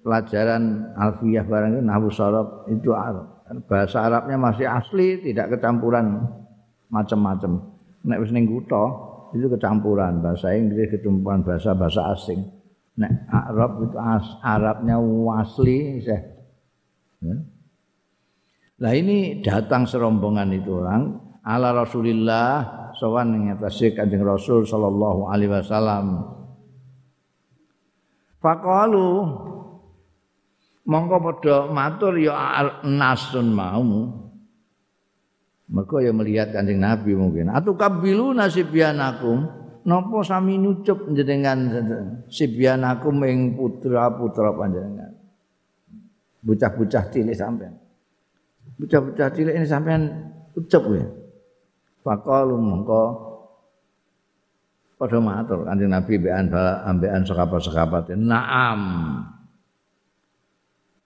pelajaran alfiyah barang itu nahwu itu Arab. Bahasa Arabnya masih asli, tidak kecampuran macam-macam. Nek wis ning kutha itu kecampuran bahasa Inggris ketumpuan bahasa-bahasa asing. Nek Arab itu as, Arabnya asli ya. Nah ini datang serombongan itu orang ala Rasulillah sawan ing atase Kanjeng Rasul sallallahu alaihi wasallam Faqalu mongko padha matur ya nasun mau. Mergo ya melihat Kanjeng Nabi mungkin. Atu kabilu nasibianakum. Napa sami nyucup jenengan sibianakum ing putra-putra panjenengan. Bocah-bocah cilik sampean. Bocah-bocah cilik ini sampean ucap ya. Faqalu mongko padha matur kanjeng Nabi mbekan ambekan sekapat-sekapat. Naam.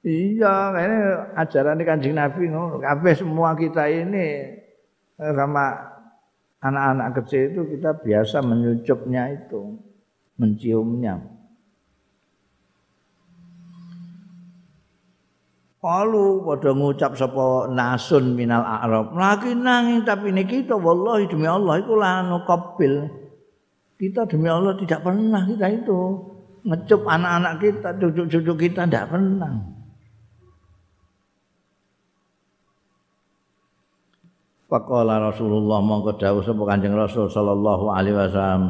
Iya, ini ajaran kanjeng Nabi ngono. Kabeh semua kita ini sama anak-anak kecil itu kita biasa menyucupnya itu, menciumnya. Kalu pada ngucap sapa nasun minal a'rab. Lagi nanging tapi niki to wallahi demi Allah iku lanu qabil. Kita demi Allah tidak pernah kita itu ngecup anak-anak kita, cucu-cucu kita tidak pernah. Faqala Rasulullah mongko dawuh sapa Kanjeng Rasul sallallahu alaihi wasallam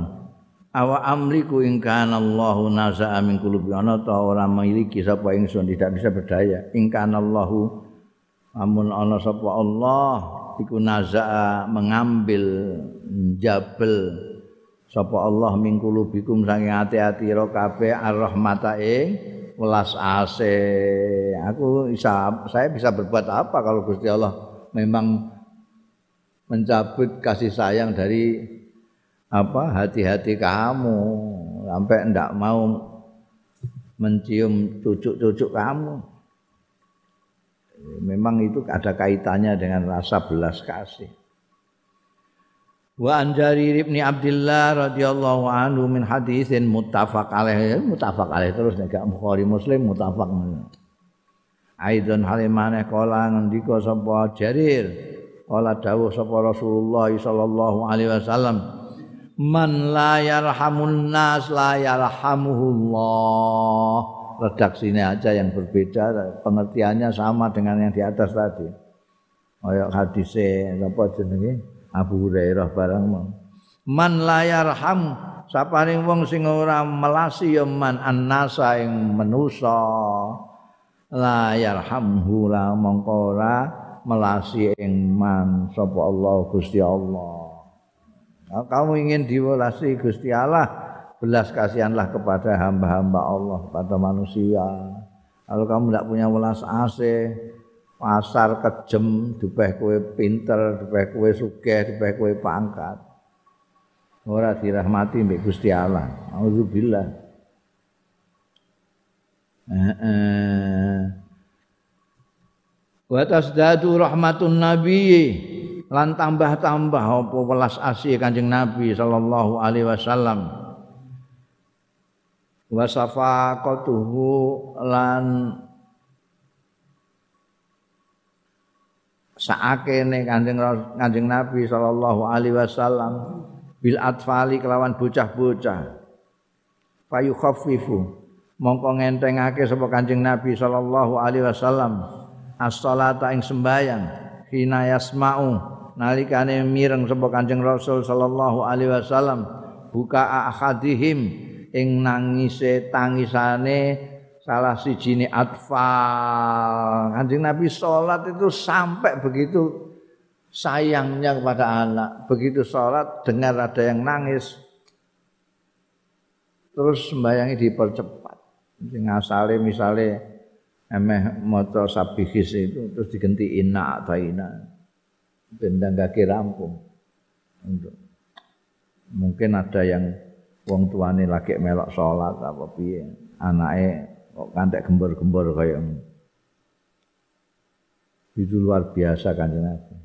Awa amriku ing kana Allahu naza'a min qulubi ana ta ora memiliki sapa ingsun tidak bisa berdaya ing kana Allahu amun ana sapa Allah iku naza'a mengambil jabel sapa Allah min kulubikum saking ati-ati ro kabeh ar-rahmata ing welas ase. Aku bisa saya bisa berbuat apa kalau Gusti Allah memang mencabut kasih sayang dari apa hati-hati kamu sampai ndak mau mencium cucuk-cucuk kamu. Memang itu ada kaitannya dengan rasa belas kasih. Wa an Jarir bin Abdullah radhiyallahu anhu min hadisin muttafaq alaih muttafaq alaih terus nek Bukhari Muslim muttafaq Aidon halimane kala ngendika sapa Jarir kala dawuh sapa Rasulullah sallallahu alaihi wasallam man la yarhamun nas la yarhamuhullah. Redaksinya aja yang berbeda pengertiannya sama dengan yang di atas tadi. Kayak hadise apa jenenge? Abu Hurairah barang man la yarham saparing wong sing ora melasi ya man annasa ing manusa la yarhamhu la mongko ora melasi ing man sapa Allah Gusti Allah. Nah, kamu ingin diwelasi Gusti Allah belas kasihanlah kepada hamba-hamba Allah pada manusia. Kalau kamu tidak punya welas asih pasar kejem dipeh kowe pinter dipeh kowe sugih dipeh kowe pangkat. Ora dirahmati mbek Gusti Allah. Auzubillah heeh wa tasdadu rahmatun nabi. Lan tambah-tambah apa welas asih Kanjeng Nabi sallallahu alaihi wasallam. Wa safaqatuhu lan saakene Kanjeng Kanjeng Nabi sallallahu alaihi wasallam bil atfali kelawan bocah-bocah. Fayu khaffifu mongko ngentengake sapa Kanjeng Nabi sallallahu alaihi wasallam as-salata ing sembayang hina yasma'u nalikane mireng sapa Kanjeng Rasul sallallahu alaihi wasallam buka ahadihim ing nangise tangisane salah siji atfal. Kanjeng Nabi salat itu sampai begitu sayangnya kepada anak. Begitu salat dengar ada yang nangis terus sembayangi dipercepat. Sing asale misale emeh maca sabihis itu terus diganti inna ataina bendang kaki rampung. Untuk mungkin ada yang wong tuane lagi melok salat apa piye anake kok kantek gembor-gembor kaya itu luar biasa kan Nabi.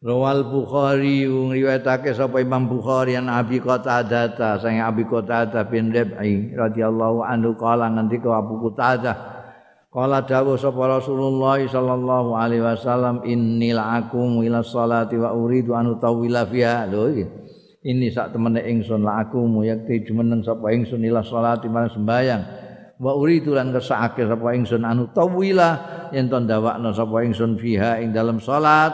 Rawal Bukhari ngriwayatake sapa Imam Bukhari an Abi Qatadah sang Abi Qatadah bin Rabi radhiyallahu anhu kala ngendika Abu Qatadah kala dawuh sapa Rasulullah sallallahu alaihi wasallam innil akum ila salati wa uridu an utawila fiha. Lho ini sak temene ingsun la aku yakti jumeneng sapa ingsun ila salati marang sembayang wa uridu lan kersake sapa ingsun anu tawila yen to ndawakno sapa ingsun fiha ing dalam salat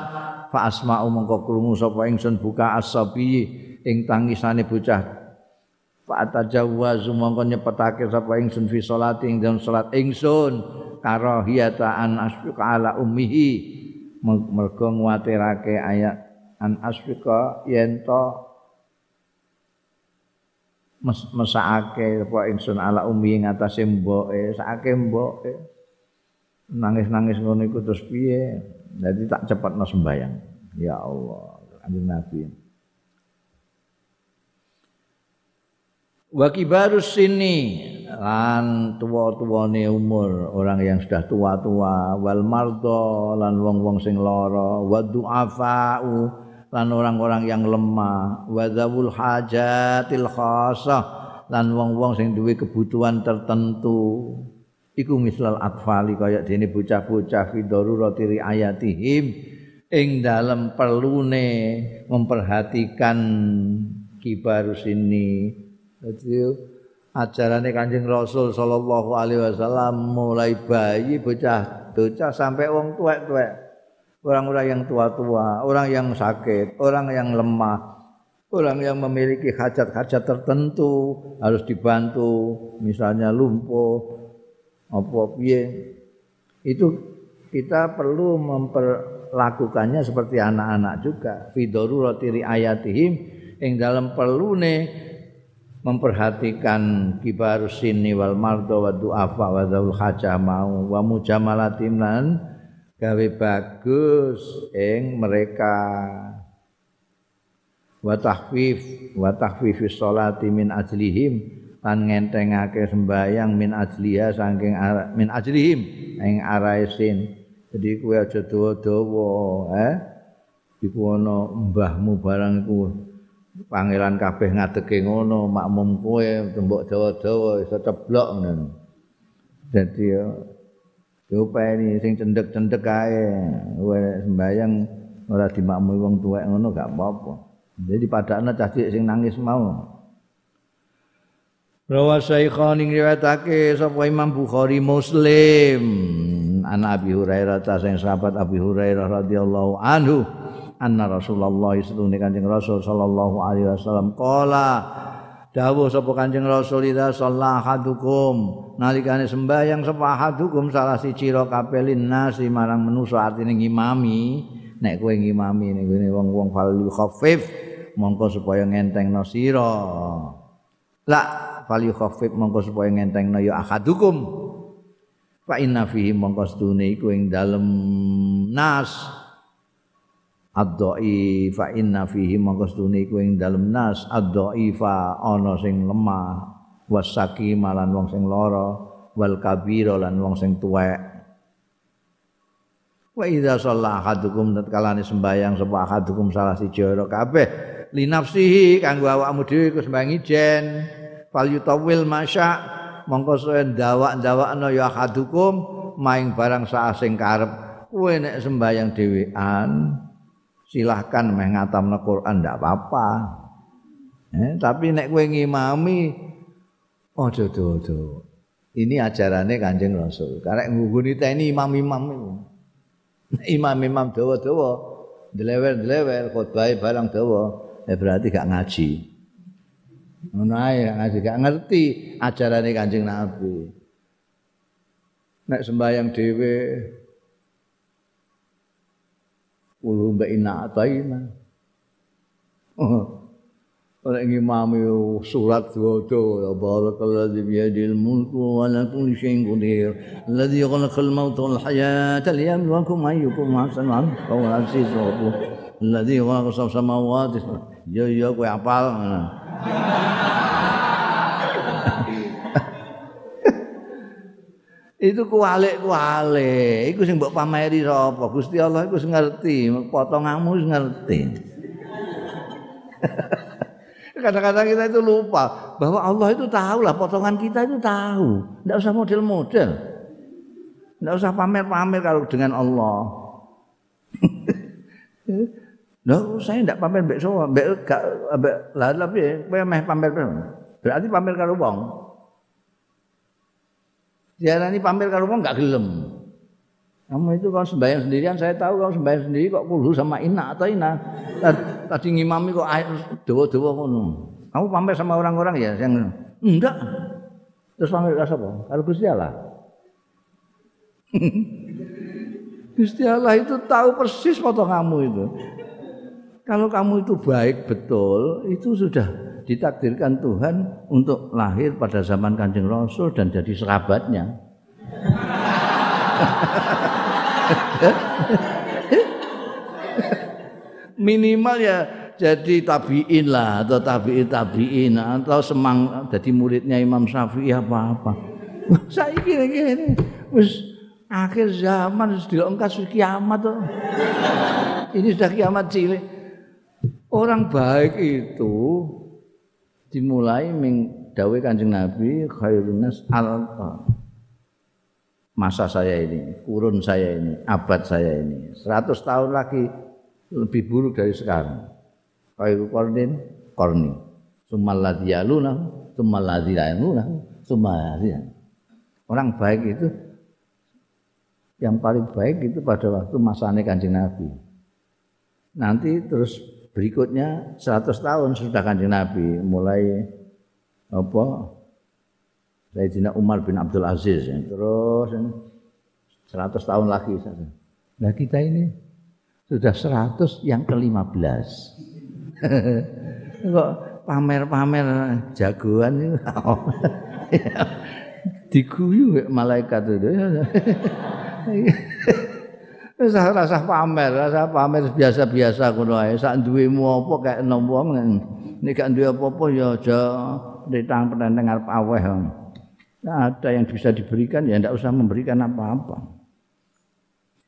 fa asma'u mongko krungu sapa ingsun buka asabi ing tangisane bocah. Fa atajawwazu mongko nyepetake sapa ingsun fi salati ing dalam salat ingsun karahiyata an asfiqa ala ummihi mergo nguatirake ayat an asfiqa yen to mesake apa ingsun ala ummi ing atase mboke sakake mboke nangis-nangis ngono iku terus piye jadi tak cepat no sembayang. Ya Allah, kanjeng Nabi. Wa kibarus sini. Lan tua-tuane umur, orang yang sudah tua-tua, wal mardo lan wong-wong sing lara, wa du'afa'u lan orang-orang yang lemah, wa zawul hajatil khasah lan wong-wong sing duwe kebutuhan tertentu. iku mislal atfali kaya dene bocah-bocah fi darurati riayatihim. Ing dalem perlune memperhatikan kibarus ini dadi ajarane Kanjeng Rasul sallallahu alaihi wasallam mulai bayi bocah bocah sampai wong tuwek-tuwek. Orang-orang yang tua-tua orang yang sakit orang yang lemah orang yang memiliki hajat-hajat tertentu harus dibantu misalnya lumpuh apa piye. Itu kita perlu memperlakukannya seperti anak-anak juga. Fi darurati riayatihim ing dalam perlune memperhatikan kibarus sini wal mardo wa du'afa wa dhaul hajah mau wa mujamalatim lan gawe bagus ing mereka. Wa tahfif wa tahfifis sholati min ajlihim lan ngentengake sembayang min ajliha saking min ajlihim ing araisin jadi kowe aja dawa-dawa eh? Ana mbahmu barang iku pangeran kabeh ngadege ngono makmum kowe tembok dawa-dawa iso ceblok ngono. Dadi yo diupeni sing cendek-cendek kae kowe sembayang ora dimakmumi wong tuwek ngono gak apa-apa. Jadi padane cah sing nangis mau. Rawa Syaikhan ing riwayatake sapa Imam Bukhari Muslim. An Abi Hurairah ta sing sahabat Abi Hurairah radhiyallahu anhu anna Rasulullah sallallahu Kanjeng Rasul sallallahu alaihi wasallam. Qala dawuh sapa Kanjeng Rasul ida sallahadukum nalikane sembahyang sapa hadukum salah siji ro kapelin nasi marang manusa artine ngimami. Nek kowe ngimami ning wong-wong fal khaffif mongko supaya ngentengno sira. La fal yukhaffif mongko supaya ngentengno ya ahadukum. Fa inna fihi mongko sedune iku ing dalem nas ad-dha'i fa inna fihi sedune iku ing dalem nas. Ad-dha'ifa ana sing lemah wasaki malan wong sing lara wal kabira lan wong sing tuwek. Wa idza shalla ahadukum tatkalane sembayang sapa ahadukum salah siji ora kabeh. Li nafsihi kanggo awakmu dhewe iku sembayang ijen. Fal yutawil masya mongko soe ndawak-ndawakno ya hadukum maing barang sak sing karep kowe nek sembayang dhewean silahkan meh ngatamno Quran ndak apa-apa eh, tapi nek kowe ngimami Oh, dodo, dodo. Ini ajarannya Kanjeng Rasul. Karek ngguguni teni imam-imam itu. Imam-imam dawa-dawa delewer-delewer khotbah barang dawa, ya berarti gak ngaji. Ngono ae ngaji gak ngerti ajarane Kanjeng Nabi. Nek sembahyang dhewe Ulu mbak ina ataina. Oh. Ora ngimami surat dodo ya barakallahu bi yadil mulku wa la kulli shay'in qadir. Alladhi khalaqal mauta wal hayata liyabluwakum ayyukum ahsanu amala. Wa aziz rabbu. Alladhi khalaqa samawati. Ya ya kowe apal. Itu kualik-kualik iku sing mbok pameri sapa Gusti Allah iku ngerti potonganmu ngerti Kadang-kadang kita itu lupa bahwa Allah itu tahu lah potongan kita itu tahu. Tidak usah model-model. Tidak usah pamer-pamer kalau dengan Allah. Nah, saya tidak pamer sowa, mbek gak lah tapi kowe meh pamer berarti pamer karo wong. Diarani pamer karo wong gak gelem. Kamu itu kalau sembahyang sendirian, saya tahu kalau sembahyang sendiri kok kulhu sama ina atau ina. Tadi ngimami kok air dawa-dawa ngono. Kamu pamer sama orang-orang ya yang enggak. Terus pamer ke siapa? Kalau Gusti Allah. Gusti Allah itu tahu persis foto kamu itu. Kalau kamu itu baik betul, itu sudah ditakdirkan Tuhan untuk lahir pada zaman Kanjeng Rasul dan jadi sahabatnya. Minimal ya jadi tabiin lah atau tabiin tabiin atau semang jadi muridnya Imam Syafi'i apa apa. Saya kira ini akhir zaman sudah dilongkas kiamat tuh. Ini sudah kiamat cilik. Orang baik itu dimulai ming dawe Kanjeng Nabi khairun nas al masa saya ini, kurun saya ini, abad saya ini. 100 tahun lagi lebih buruk dari sekarang. Khairu qarnin qarni. Summal ladzi yaluna, Orang baik itu yang paling baik itu pada waktu masanya Kanjeng Nabi. Nanti terus berikutnya 100 tahun sudah Kanjeng Nabi mulai apa Sayyidina Umar bin Abdul Aziz ya. terus ya, 100 tahun lagi nah kita ini sudah 100 yang ke-15 kok pamer-pamer jagoan itu diguyu malaikat itu rasa rasa pamer, rasa pamer biasa-biasa ngono ae. Sak duwemu apa kayak enom wong nek gak duwe apa-apa ya aja ditang penenteng arep aweh. Nah, ada yang bisa diberikan ya tidak usah memberikan apa-apa.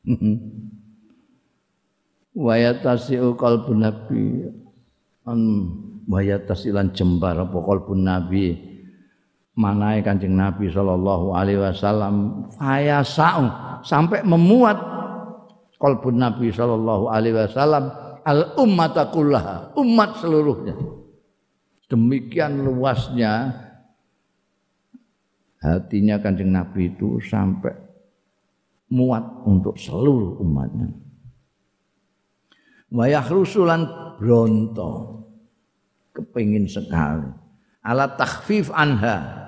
Wayatasiu qalbun nabi an wayatasilan jembar apa qalbun nabi manae Kanjeng Nabi sallallahu alaihi wasallam fayasau sampai memuat qalbun Nabi sallallahu alaihi wasallam al ummata kullaha umat seluruhnya demikian luasnya hatinya kanjeng Nabi itu sampai muat untuk seluruh umatnya. Wayah rusulan bronto kepingin sekali alat takhfif anha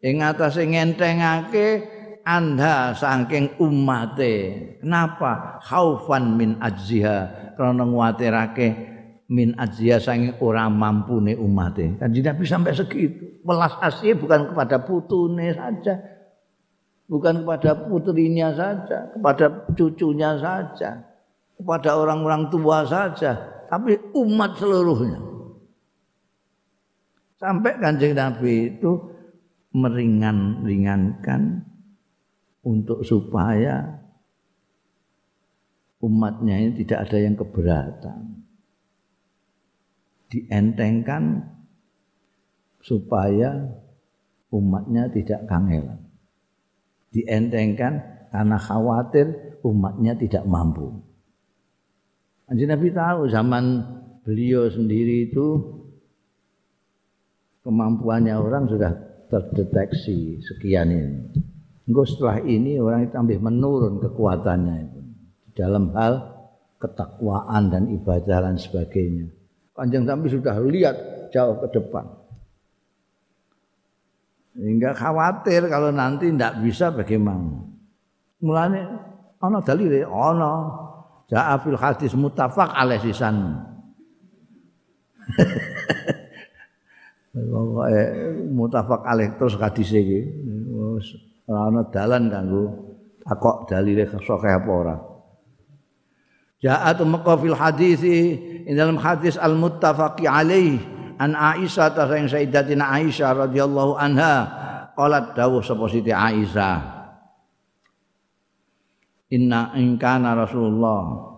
ing atase ngentengake anha saking umate kenapa khaufan min ajziha karena nguatirake min ajia sangi ora mampune umate. Kan Nabi sampai segitu. Welas asih bukan kepada putune saja. Bukan kepada putrinya saja, kepada cucunya saja, kepada orang-orang tua saja, tapi umat seluruhnya. Sampai kanjeng Nabi itu meringan-ringankan untuk supaya umatnya ini tidak ada yang keberatan dientengkan supaya umatnya tidak kangelan. Dientengkan karena khawatir umatnya tidak mampu. Anjir Nabi tahu zaman beliau sendiri itu kemampuannya orang sudah terdeteksi sekian ini. Enggak setelah ini orang itu tambah menurun kekuatannya itu dalam hal ketakwaan dan ibadah dan sebagainya. Kanjeng Nabi sudah lihat jauh ke depan. Sehingga khawatir kalau nanti tidak bisa bagaimana. Mulanya ana dalile ana jaa fil hadis muttafaq alaih sisan. Pokoke mutafak alaih terus hadis iki. Ora ana dalan kanggo takok dalile sahih apa ora. Ja'at maqqa fil hadis in dalam hadis al muttafaqi alaih an Aisyah ta sayang Sayyidatina Aisyah radhiyallahu anha qalat dawuh sapa Siti Aisyah. Inna in kana Rasulullah.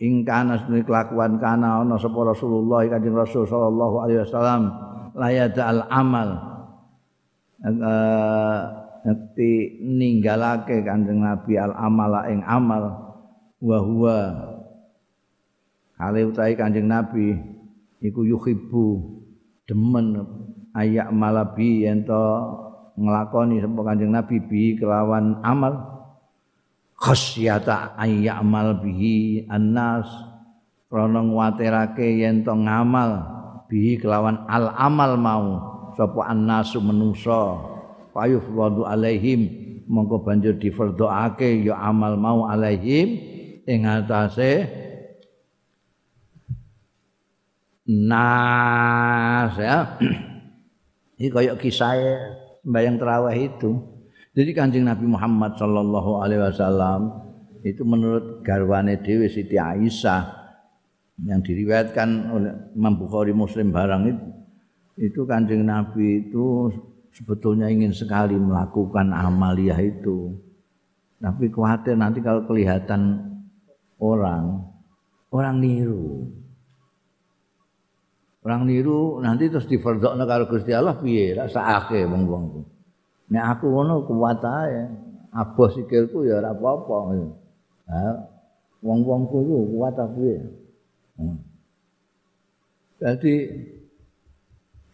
Ing kana sedene kelakuan kana ana sapa Rasulullah Kanjeng Rasul sallallahu alaihi wasallam layada al amal ngerti ninggalake Kanjeng Nabi al amala ing amal wa huwa. Kale utahe Kanjeng Nabi iku yuhibbu demen ayak malabi yen to nglakoni sapa Kanjeng Nabi bi kelawan amal. Khasyata ayyamal bihi annas krana nguwatirake yen to ngamal bihi kelawan al amal mau sapa annasu menungso payuh wadu alaihim mongko banjur difardhoake ya amal mau alaihim. Ing atase nas ya. Iki kaya kisah sembahyang tarawih itu. Jadi Kanjeng Nabi Muhammad sallallahu alaihi wasallam itu menurut garwane dhewe Siti Aisyah yang diriwayatkan oleh Imam Muslim barang itu itu Kanjeng Nabi itu sebetulnya ingin sekali melakukan amaliyah itu. Tapi khawatir nanti kalau kelihatan orang orang niru. Orang niru nanti terus difardhokno karo Gusti Allah piye? Rasake wong-wong. Nek aku ngono kuat ae. Abos sikilku ya ora apa-apa. Ha. Wong-wongku ku kuat aku ya. Hmm. Jadi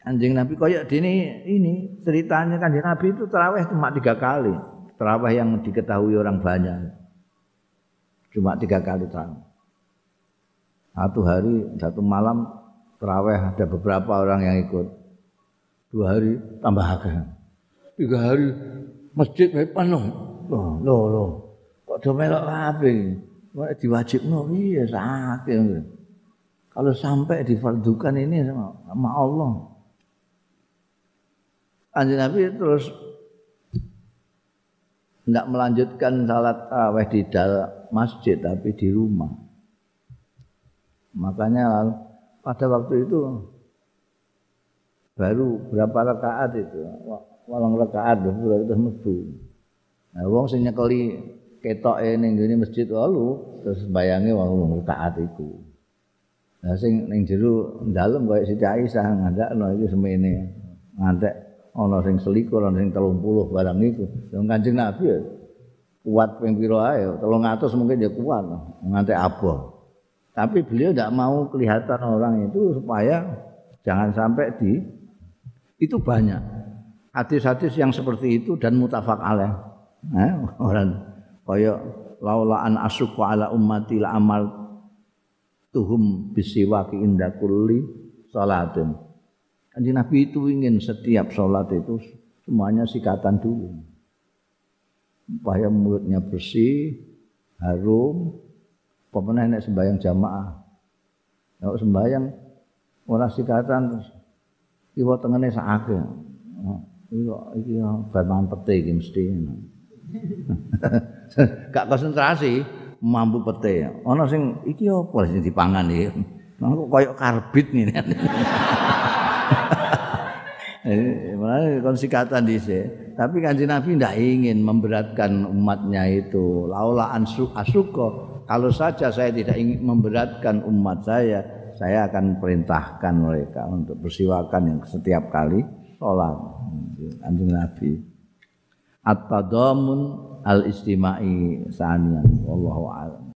Anjing Nabi koyok dini ini ceritanya kan Nabi itu terawih cuma tiga kali. Terawih yang diketahui orang banyak. Cuma tiga kali terawih. Satu hari, satu malam terawih ada beberapa orang yang ikut. Dua hari tambah agak. tiga hari masjid penuh. Loh, loh, loh. Kok do melok kabeh? Kok diwajibno piye sakit. Kalau sampai difardukan ini sama Allah. Anjing Nabi terus tidak melanjutkan salat tarawih di dalam masjid tapi di rumah. Makanya pada waktu itu baru berapa rakaat itu walang rakaat dhuwur itu metu. Nah wong sing nyekeli ketoke ning ngene masjid lalu terus bayange walang rakaat iku. Nah sing ning jero dalem koyo Siti Aisyah ngandakno iki semene ngantek ana sing selikur ana sing 30 barang iku. Wong Kanjeng Nabi ya kuat ping pira ae 300 mungkin ya kuat ngantek abah. Tapi beliau tidak mau kelihatan orang itu supaya jangan sampai di itu banyak hadis-hadis yang seperti itu dan mutafak alaih. Eh, orang kaya laula an asyqa ala ummati la amal tuhum bisiwaki inda kulli salatin. Kanjeng Nabi itu ingin setiap sholat itu semuanya sikatan dulu. Supaya mulutnya bersih, harum, pemenang nek sembahyang jamaah. Kalau sembahyang orang sikatan iwa tengene sakake. Iya, iki bahan pete iki mesti. Gak konsentrasi mampu pete. Ana sing iki apa sing dipangan iki? Nang koyo karbit ngene. Eh, malah kon sikatan. Tapi Kanjeng Nabi tidak ingin memberatkan umatnya itu. Laula ansu asuko. Kalau saja saya tidak ingin memberatkan umat saya, saya akan perintahkan mereka untuk bersiwakan yang setiap kali sholat anjing Nabi at-tadamun al-istimai sanian wallahu